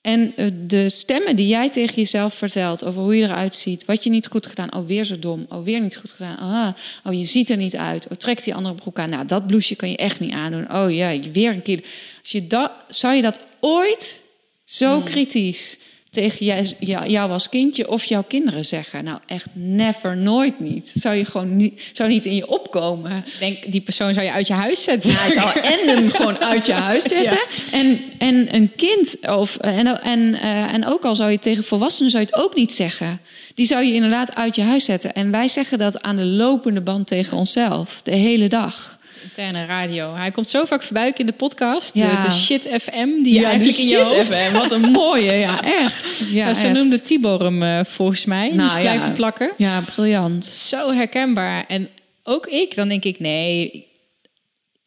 En eh, de stemmen die jij tegen jezelf vertelt over hoe je eruit ziet, wat je niet goed gedaan, oh weer zo dom, oh weer niet goed gedaan, ah, oh je ziet er niet uit, oh trek die andere broek aan, nou dat blouseje kan je echt niet aandoen, oh ja, weer een keer. Als je dat, zou je dat ooit zo hmm. kritisch tegen jij, jou als kindje of jouw kinderen zeggen? Nou, echt never, nooit niet. Zou je gewoon niet, zou niet in je opkomen. denk, die persoon zou je uit je huis zetten. Ja, zou en hem gewoon uit je huis zetten. En, en een kind, of, en, en, uh, en ook al zou je tegen volwassenen zou je het ook niet zeggen. Die zou je inderdaad uit je huis zetten. En wij zeggen dat aan de lopende band tegen onszelf, de hele dag interne radio. Hij komt zo vaak voorbij in de podcast. Ja. De, Shit FM, die ja, eigenlijk in je hoofd... FM. Wat een mooie, ja, echt. Ja, zo noemde Tibor hem uh, volgens mij. Nou, die is blijven plakken. Ja, briljant. Zo herkenbaar. En ook ik, dan denk ik, nee...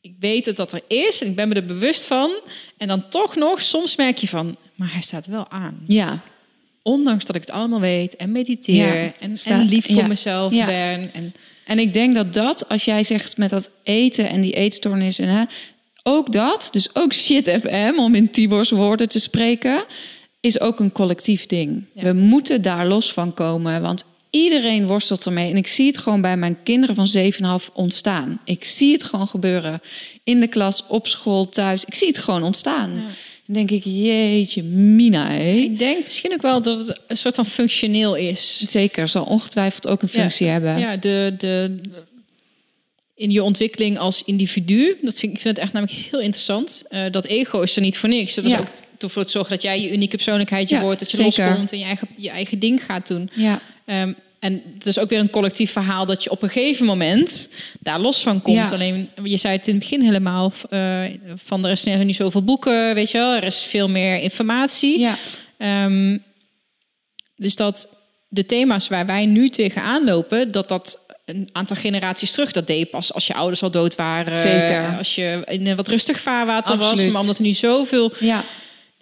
Ik weet dat dat er is en ik ben me er bewust van. En dan toch nog, soms merk je van... Maar hij staat wel aan. Ja. Ondanks dat ik het allemaal weet en mediteer... En, en lief voor mezelf ben... En, en ik denk dat dat, als jij zegt met dat eten en die eetstoornis en hè, ook dat, dus ook shit FM, om in Tibor's woorden te spreken, is ook een collectief ding. We moeten daar los van komen, want iedereen worstelt ermee. En ik zie het gewoon bij mijn kinderen van 7,5 ontstaan. Ik zie het gewoon gebeuren in de klas, op school, thuis. Ik zie het gewoon ontstaan. Denk ik, jeetje, Mina. Hé. Ik denk misschien ook wel dat het een soort van functioneel is. Zeker, zal ongetwijfeld ook een functie hebben. Ja, de, de, in je ontwikkeling als individu, dat vind ik vind het echt namelijk heel interessant. Uh, dat ego is er niet voor niks. Dat is ook ervoor te zorgen dat jij je unieke persoonlijkheid je wordt, dat je zeker. loskomt en je eigen, je eigen ding gaat doen. Ja. Um, en het is ook weer een collectief verhaal dat je op een gegeven moment daar los van komt. Alleen, je zei het in het begin helemaal, uh, van er is nu zoveel boeken, weet je wel. Er is veel meer informatie. Ja. Um, dus dat de thema's waar wij nu tegenaan lopen, dat dat een aantal generaties terug, dat deed pas als je ouders al dood waren. Zeker. Als je in een wat rustig vaarwater was. Maar omdat er nu zoveel... Ja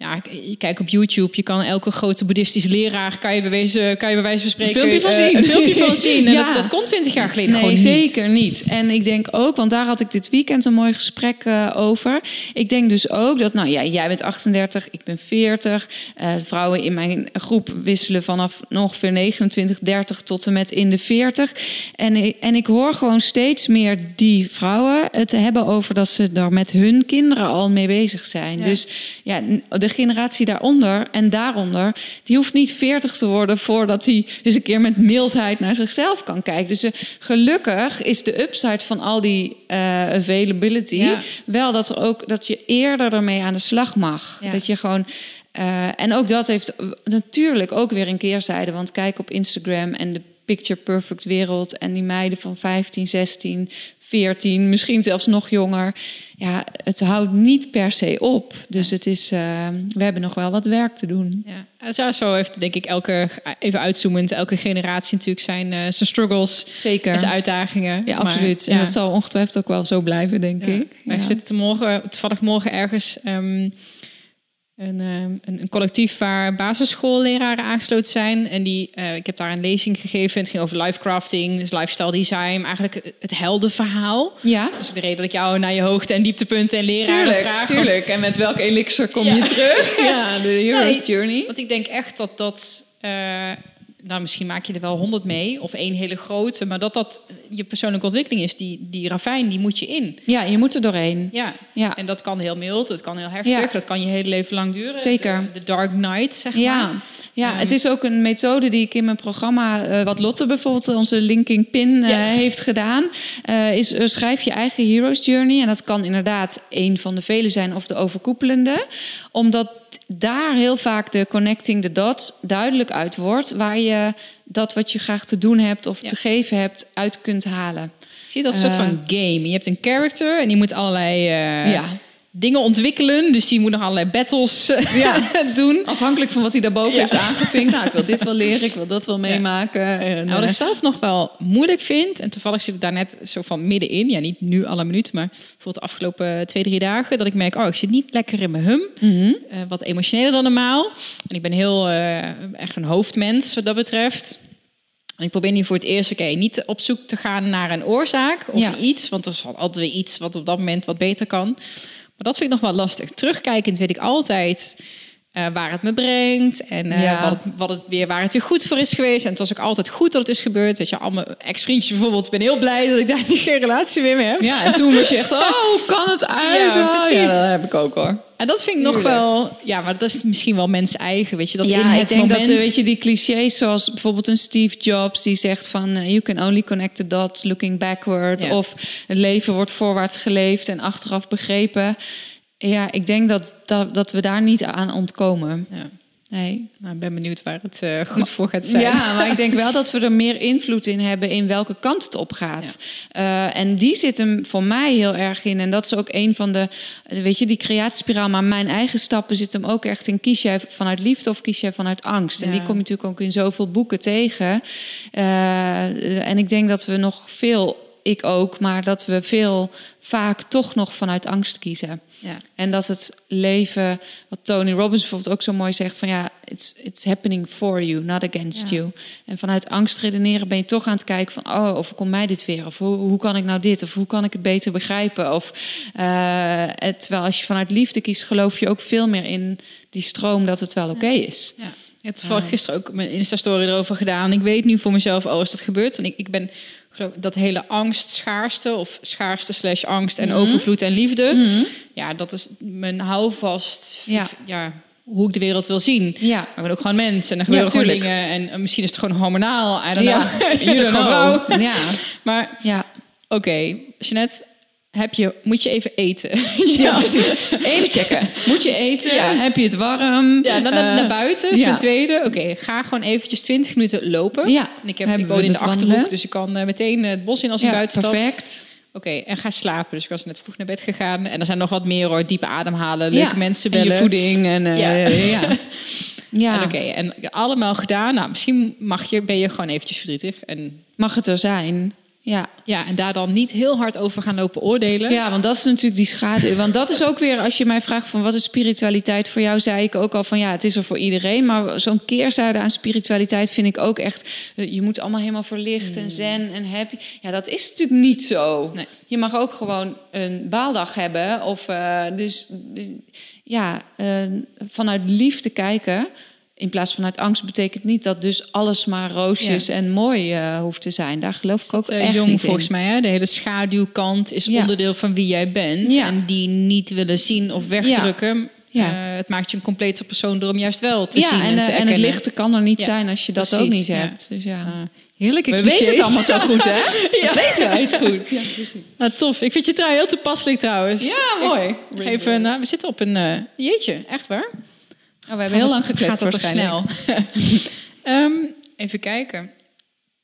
ja, je kijkt op YouTube, je kan elke grote boeddhistische leraar, kan je, bewezen, kan je bij wijze van spreken... Een filmpje van zien. Uh, een filmpje van zien. En ja. dat, dat kon twintig jaar geleden nee, gewoon zeker niet. En ik denk ook, want daar had ik dit weekend een mooi gesprek uh, over. Ik denk dus ook dat, nou ja, jij bent 38, ik ben 40. Uh, eh, vrouwen in mijn groep wisselen vanaf ongeveer 29, 30 tot en met in de 40. En, en ik hoor gewoon steeds meer die vrouwen het hebben over dat ze daar met hun kinderen al mee bezig zijn. Ja. Dus ja, de generatie daaronder en daaronder, die hoeft niet 40 te worden voordat hij eens een keer met mildheid naar zichzelf kan kijken. Dus uh, gelukkig is de upside van al die uh, availability wel dat er ook dat je eerder ermee aan de slag mag. Dat je gewoon. Uh, en ook dat heeft natuurlijk ook weer een keerzijde. Want kijk op Instagram en de picture perfect wereld en die meiden van 15, 16, 14, misschien zelfs nog jonger. Ja, het houdt niet per se op. Dus het is, uh, we hebben nog wel wat werk te doen. Ja, zo heeft denk ik elke, even uitzoomend, elke generatie natuurlijk zijn, uh, zijn struggles. Zeker. Zijn uitdagingen. Ja, absoluut. en dat zal ongetwijfeld ook wel zo blijven, denk ik. Wij zitten morgen, toevallig morgen ergens... Um, een, ehm, een, een, collectief waar basisschoolleraren aangesloten zijn. En die, uh, ik heb daar een lezing gegeven. Het ging over lifecrafting, dus lifestyle design. Eigenlijk het heldenverhaal. Ja. Dus de reden dat ik jou naar je hoogte en dieptepunten en leraren tuurlijk, vraag. Tuurlijk, en met welke elixir kom je terug? ja, de hero's journey. Want ik denk echt dat dat eh, nou, misschien maak je er wel honderd mee of één hele grote, maar dat dat je persoonlijke ontwikkeling is, die, die ravijn, die moet je in. Ja, je moet er doorheen. Ja. Ja. en dat kan heel mild, dat kan heel heftig, Ja. dat kan je hele leven lang duren. Zeker. De, de dark night, zeg Ja, maar. Ja Ehm. het is ook een methode die ik in mijn programma, eh, wat Lotte bijvoorbeeld, onze linking pin, eh, Ja. heeft gedaan. eh, is eh, schrijf je eigen hero's journey. En dat kan inderdaad een van de vele zijn of de overkoepelende. Omdat daar heel vaak de connecting the dots duidelijk uit wordt. Waar je dat wat je graag te doen hebt of Ja. te geven hebt uit kunt halen. Zie je dat als een soort Eh. van game. Je hebt een character en die moet allerlei eh, Ja. Dingen ontwikkelen. Dus die moet nog allerlei battles eh, Ja. doen. Afhankelijk van wat hij daarboven Ja. heeft aangevinkt. Nou, ik wil dit wel leren, ik wil dat wel meemaken. En, Nou, wat eh, ik zelf nog wel moeilijk vind, en toevallig zit ik daar net zo van middenin, ja, niet nu alle minuten, maar bijvoorbeeld de afgelopen twee, drie dagen, dat ik merk, oh, ik zit niet lekker in mijn hum. mhm. Eh, wat emotioneler dan normaal. En ik ben heel eh, echt een hoofdmens wat dat betreft. En ik probeer nu voor het eerst, oké, niet op zoek te gaan naar een oorzaak of Ja. iets, want er is altijd weer iets wat op dat moment wat beter kan. Maar dat vind ik nog wel lastig. Terugkijkend weet ik altijd eh, waar het me brengt en eh, Ja. wat, het, wat het weer, waar het weer goed voor is geweest. En het was ook altijd goed dat het is gebeurd. Weet je, al mijn ex-vriendjes bijvoorbeeld, ik ben heel blij dat ik daar niet geen relatie meer mee heb. Ja, en toen was je echt, oh, kan het uit? Ja, precies. dat heb ik ook hoor. En dat vind ik nog wel, ja, maar dat is misschien wel mens eigen, weet je. Dat in ja, het ik denk moment... dat, eh, weet je, die clichés zoals bijvoorbeeld een Steve Jobs... die zegt van, you can only connect the dots looking backward. Ja. Of het leven wordt voorwaarts geleefd en achteraf begrepen. Ja, ik denk dat, dat, dat we daar niet aan ontkomen. Ja. Nee. Nou, ik ben benieuwd waar het eh, goed voor gaat zijn. Ja, maar ik denk wel dat we er meer invloed in hebben in welke kant het op gaat. Eh, en die zit hem voor mij heel erg in. En dat is ook een van de, weet je, die creatiespiraal. Maar mijn eigen stappen zit hem ook echt in. Kies jij vanuit liefde of kies jij vanuit angst? En die kom je natuurlijk ook in zoveel boeken tegen. Eh, en ik denk dat we nog veel, ik ook, maar dat we veel vaak toch nog vanuit angst kiezen. Ja. En dat het leven, wat Tony Robbins bijvoorbeeld ook zo mooi zegt, van ja, it's, it's happening for you, not against Ja. you. En vanuit angst redeneren ben je toch aan het kijken van, oh, overkomt mij dit weer? Of hoe, hoe kan ik nou dit? Of hoe kan ik het beter begrijpen? Of, eh, het- terwijl als je vanuit liefde kiest, geloof je ook veel meer in die stroom dat het wel oké is. Ja. Ik heb toevallig gisteren ook mijn Insta-story erover gedaan. Ik weet nu voor mezelf, oh, als dat gebeurt. En ik, ik ben, dat hele angst, schaarste... of schaarste slash angst en overvloed en liefde... ja, dat is mijn houvast. Ja. ja, hoe ik de wereld wil zien. Ja. Maar ik ben ook gewoon mens en er gebeuren gewoon dingen. En misschien is het gewoon hormonaal, I don't Ja, know. you don't know. Ja, Maar ja. oké, Jeanette, heb je, moet je even eten? ja, precies. Even checken. Moet je eten? Ja. Heb je het warm? Ja, dan naar, Eh, naar buiten is ja. mijn tweede. Oké, ga gewoon eventjes 20 minuten lopen. Ja, En ik, heb, hebben ik woon in de Achterhoek, wandelen? dus ik kan eh, meteen eh, het bos in als ik buiten stap. perfect. Oké, en ga slapen. Dus ik was net vroeg naar bed gegaan. En er zijn nog wat meer hoor. Diepe ademhalen, leuke mensen en je bellen. voeding en Ja. ja. Oké, en allemaal gedaan. Nou, misschien mag je, ben je gewoon eventjes verdrietig. En, Mag het er zijn? Ja. ja, en daar dan niet heel hard over gaan lopen oordelen. ja, want dat is natuurlijk die schade. Want dat is ook weer, als je mij vraagt van wat is spiritualiteit voor jou, zei ik ook al van ja, het is er voor iedereen. Maar zo'n keerzijde aan spiritualiteit vind ik ook echt, eh, je moet allemaal helemaal verlicht en zen en happy. Ja, dat is natuurlijk niet zo. Nee. Je mag ook gewoon een baaldag hebben. Of eh, dus, dus, ja, eh, vanuit liefde kijken. In plaats van uit angst betekent niet dat dus alles maar roosjes Ja. en mooi eh, hoeft te zijn. Daar geloof ik ook Dat, eh, echt jong niet volgens in. mij. Hè? De hele schaduwkant is Ja. onderdeel van wie jij bent. Ja. En die niet willen zien of wegdrukken. Ja. Eh, het maakt je een complete persoon door hem juist wel te ja, zien en, en, te eh, en het lichte kan er niet Ja, zijn als je dat precies, ook niet ja. hebt. Dus ja. Ah, heerlijke We clichés. weten het allemaal zo goed, hè? ja. weten wij het goed. Ah, tof. Ik vind je trui heel toepasselijk trouwens. Ja, mooi. Ik- Even, nou, we zitten op een... jeetje, echt waar? Oh, we hebben heel lang gekletst waarschijnlijk. snel? Ehm, even kijken.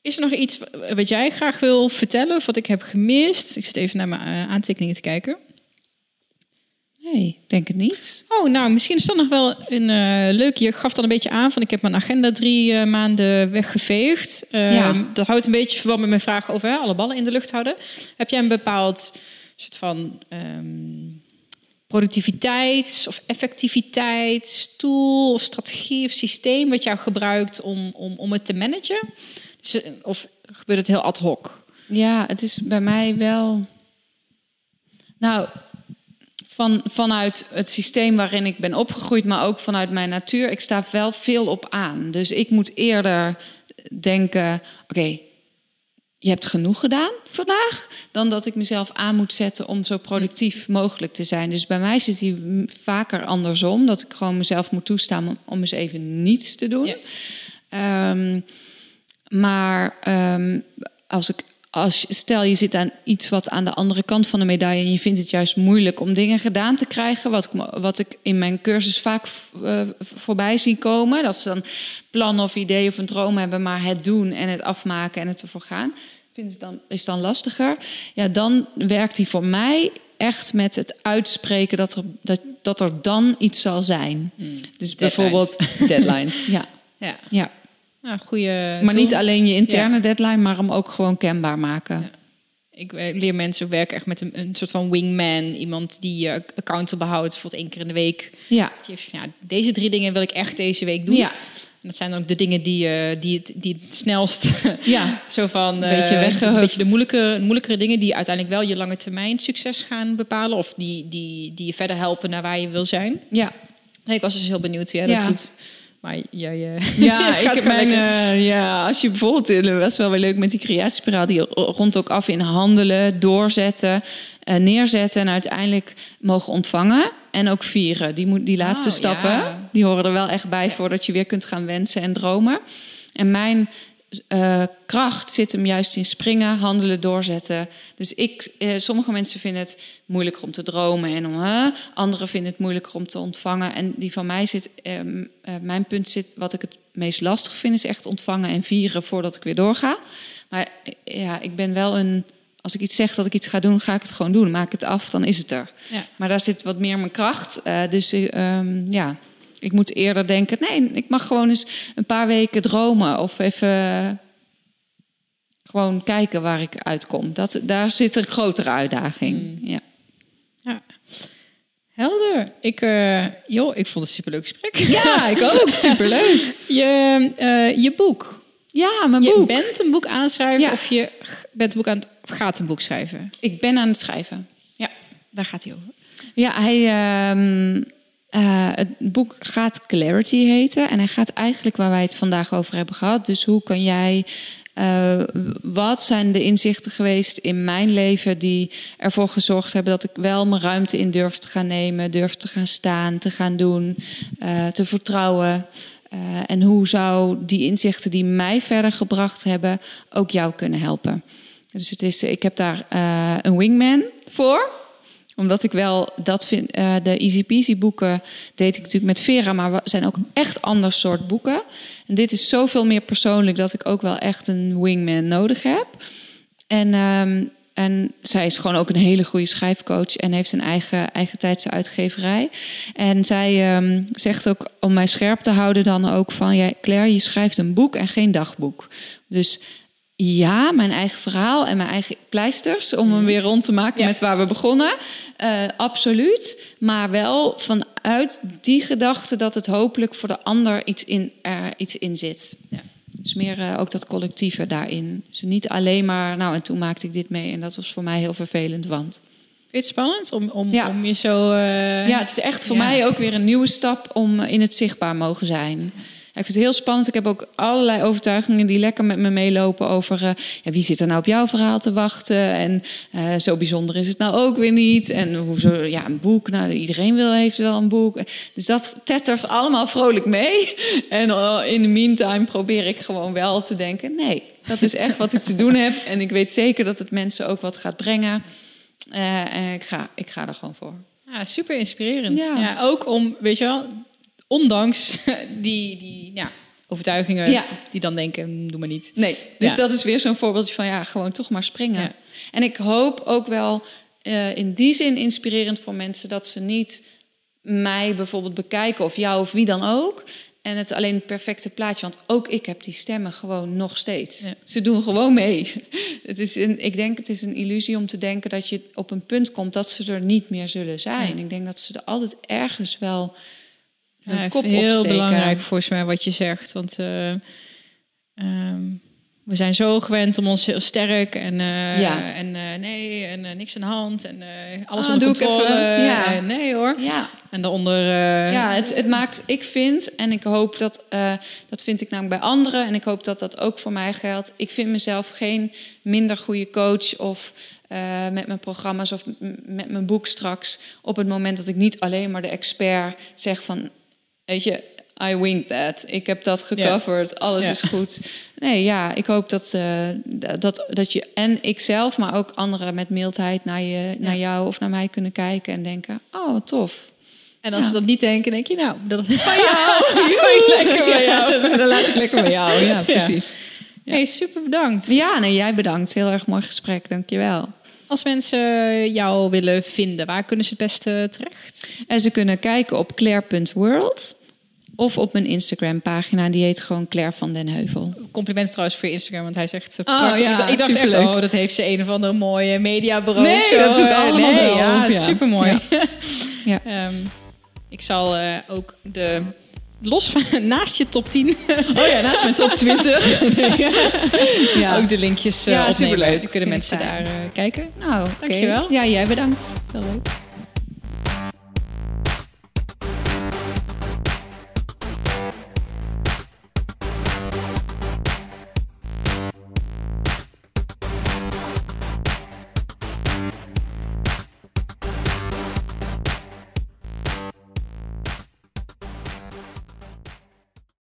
Is er nog iets wat jij graag wil vertellen of wat ik heb gemist? Ik zit even naar mijn eh, aantekeningen te kijken. Nee, denk het niet. Oh, nou, misschien is dat nog wel een eh leuk. Je gaf dan een beetje aan van ik heb mijn agenda drie eh, maanden weggeveegd. Ehm, Ja. Dat houdt een beetje verband met mijn vraag over hè, alle ballen in de lucht houden. Heb jij een bepaald soort van ehm, productiviteits- of effectiviteitstool of strategie of systeem wat jou gebruikt om, om, om het te managen? Dus, eh, of gebeurt het heel ad hoc? Ja, het is bij mij wel. Nou, van, vanuit het systeem waarin ik ben opgegroeid, maar ook vanuit mijn natuur. Ik sta wel veel op aan. Dus ik moet eerder denken: oké, je hebt genoeg gedaan vandaag, dan dat ik mezelf aan moet zetten om zo productief mogelijk te zijn. Dus bij mij zit hij vaker andersom, dat ik gewoon mezelf moet toestaan om, eens even niets te doen. Ja. Ehm, maar ehm, als ik als stel je zit aan iets wat aan de andere kant van de medaille en je vindt het juist moeilijk om dingen gedaan te krijgen, wat ik, wat ik in mijn cursus vaak eh, voorbij zie komen, dat ze dan plannen of ideeën of een droom hebben, maar het doen en het afmaken en het ervoor gaan, vind ik dan, is dan lastiger. Ja, dan werkt die voor mij echt met het uitspreken dat er, dat, dat er dan iets zal zijn. Dus bijvoorbeeld deadlines. ja, Ja, ja. nou, goede. Maar niet alleen je interne deadline, maar hem ook gewoon kenbaar maken. Ja. Ik leer mensen ook werken echt met een, een soort van wingman. Iemand die je accountable houdt, bijvoorbeeld één keer in de week. Ja. Die heeft gezegd, ja, deze drie dingen wil ik echt deze week doen. Ja. Dat zijn ook de dingen die, eh, die, het, die het snelst... Ja. Zo van Een beetje eh, weggehuft. een beetje de moeilijkere, moeilijkere dingen die uiteindelijk wel je lange termijn succes gaan bepalen. Of die, die, die je verder helpen naar waar je wil zijn. Ja. Ik was dus heel benieuwd hoe jij Ja. dat doet. Maar jij... eh, Ja, ik heb mijn, eh, ja, als je bijvoorbeeld, eh, dat was wel weer leuk met die creatiespiraal, die rond ook af in handelen, doorzetten, neerzetten en uiteindelijk mogen ontvangen en ook vieren. Die, moet, die laatste Oh, stappen, ja. die horen er wel echt bij voordat je weer kunt gaan wensen en dromen. En mijn eh, kracht zit hem juist in springen, handelen, doorzetten. Dus ik, eh, sommige mensen vinden het moeilijker om te dromen en om, hè, anderen vinden het moeilijker om te ontvangen. En die van mij zit, ehm, eh, mijn punt zit, wat ik het meest lastig vind, is echt ontvangen en vieren voordat ik weer doorga. Maar ja, ik ben wel een, als ik iets zeg dat ik iets ga doen, ga ik het gewoon doen. Maak het af, dan is het er. Ja. Maar daar zit wat meer mijn kracht. Dus eh, ehm, ja, ik moet eerder denken: nee, ik mag gewoon eens een paar weken dromen of even gewoon kijken waar ik uitkom. Dat, daar zit een grotere uitdaging. Ja. Ja. Helder. Ik, eh, joh, ik vond het een superleuk gesprek. ja, ik ook. Superleuk. Je, eh, je boek. Ja, mijn Je boek. bent een boek aan het schrijven Ja. of je bent een boek aan het, of gaat een boek schrijven? Ik ben aan het schrijven. Ja. Daar gaat hij over. Ja, hij, ehm, eh, het boek gaat Clarity heten. En hij gaat eigenlijk waar wij het vandaag over hebben gehad. Dus hoe kan jij. eh, wat zijn de inzichten geweest in mijn leven die ervoor gezorgd hebben dat ik wel mijn ruimte in durf te gaan nemen, durf te gaan staan, te gaan doen, eh, te vertrouwen. En hoe zou die inzichten die mij verder gebracht hebben ook jou kunnen helpen? Dus het is, ik heb daar een wingman voor omdat ik wel dat vind. eh, de Easy Peasy boeken deed ik natuurlijk met Vera, maar we zijn ook echt ander soort boeken. En dit is zoveel meer persoonlijk dat ik ook wel echt een wingman nodig heb. En, ehm, en zij is gewoon ook een hele goede schrijfcoach en heeft een eigen, eigen tijdse uitgeverij. En zij ehm, zegt ook om mij scherp te houden dan ook van... Ja, Claire, je schrijft een boek en geen dagboek. Dus ja, mijn eigen verhaal en mijn eigen pleisters... om hem weer rond te maken Ja. met waar we begonnen. Eh, absoluut. Maar wel vanuit die gedachte dat het hopelijk voor de ander iets in, er iets in zit. Ja. Dus meer eh, ook dat collectieve daarin. Dus niet alleen maar, nou en toen maakte ik dit mee en dat was voor mij heel vervelend, want... Vind je het spannend om, om, Ja. om je zo... eh, Ja, het is echt voor Ja. mij ook weer een nieuwe stap om in het zichtbaar mogen zijn. Ik vind het heel spannend. Ik heb ook allerlei overtuigingen die lekker met me meelopen over eh, ja, wie zit er nou op jouw verhaal te wachten. En eh, zo bijzonder is het nou ook weer niet. En hoezo, ja, een boek. Nou, iedereen wil, heeft wel een boek. Dus dat tettert allemaal vrolijk mee. En in de meantime probeer ik gewoon wel te denken: nee, dat is echt wat ik te doen heb. En ik weet zeker dat het mensen ook wat gaat brengen. Eh, en ik ga, ik ga er gewoon voor. Ja, super inspirerend. Ja. Ja. ook om, weet je wel, ondanks die, die ja, overtuigingen Ja. die dan denken, "Mm, doe maar niet. Nee, dus Ja. dat is weer zo'n voorbeeldje van ja, gewoon toch maar springen. Ja. En ik hoop ook wel eh, in die zin inspirerend voor mensen dat ze niet mij bijvoorbeeld bekijken of jou of wie dan ook. En het is alleen het perfecte plaatje, want ook ik heb die stemmen gewoon nog steeds. Ze doen gewoon mee. Het is een, ik denk het is een illusie om te denken dat je op een punt komt dat ze er niet meer zullen zijn. Ik denk dat ze er altijd ergens wel hun Ja, kop heel opsteken. belangrijk volgens mij wat je zegt. Want eh, ehm, we zijn zo gewend om ons heel sterk en, Ja. en eh, nee, en niks aan de hand en alles Ah, onder doe ik controle. even. Ja. En nee hoor. Ja. En daaronder... Ja, het, het maakt, ik vind, en ik hoop dat, dat vind ik namelijk bij anderen, en ik hoop dat dat ook voor mij geldt. Ik vind mezelf geen minder goede coach of met mijn programma's of met mijn boek straks. Op het moment dat ik niet alleen maar de expert zeg van, weet je, I winged that. Ik heb dat gecoverd, alles is goed. Nee, ja, ik hoop dat, eh, dat, dat je en ikzelf, maar ook anderen met mildheid naar, je, naar jou of naar mij kunnen kijken en denken, oh, tof. En als Ja. ze dat niet denken, denk je, nou, dat Van jou, lekker bij jou. Dan laat ik lekker bij jou, ja, precies. Hey, super bedankt. Ja, nee, jij bedankt. Heel erg mooi gesprek, dankjewel. Als mensen jou willen vinden, waar kunnen ze het beste terecht? En ze kunnen kijken op claire.world of op mijn Instagram-pagina. Die heet gewoon Claire van den Heuvel. Complimenten trouwens voor je Instagram, want hij zegt... Oh, ja, ik, dacht- echt, oh, dat heeft ze een of andere mooie mediabureau. Nee, of zo. dat doe ik allemaal nee, Ja, ja. supermooi. Ja. Ehm, ik zal eh, ook de... Los van naast je top 10 Oh ja, naast mijn top 20. ja. ook de linkjes eh Ja, opnemen. superleuk. Dan kunnen mensen daar eh, kijken. Nou. Dankjewel. Ja, jij bedankt. Heel leuk.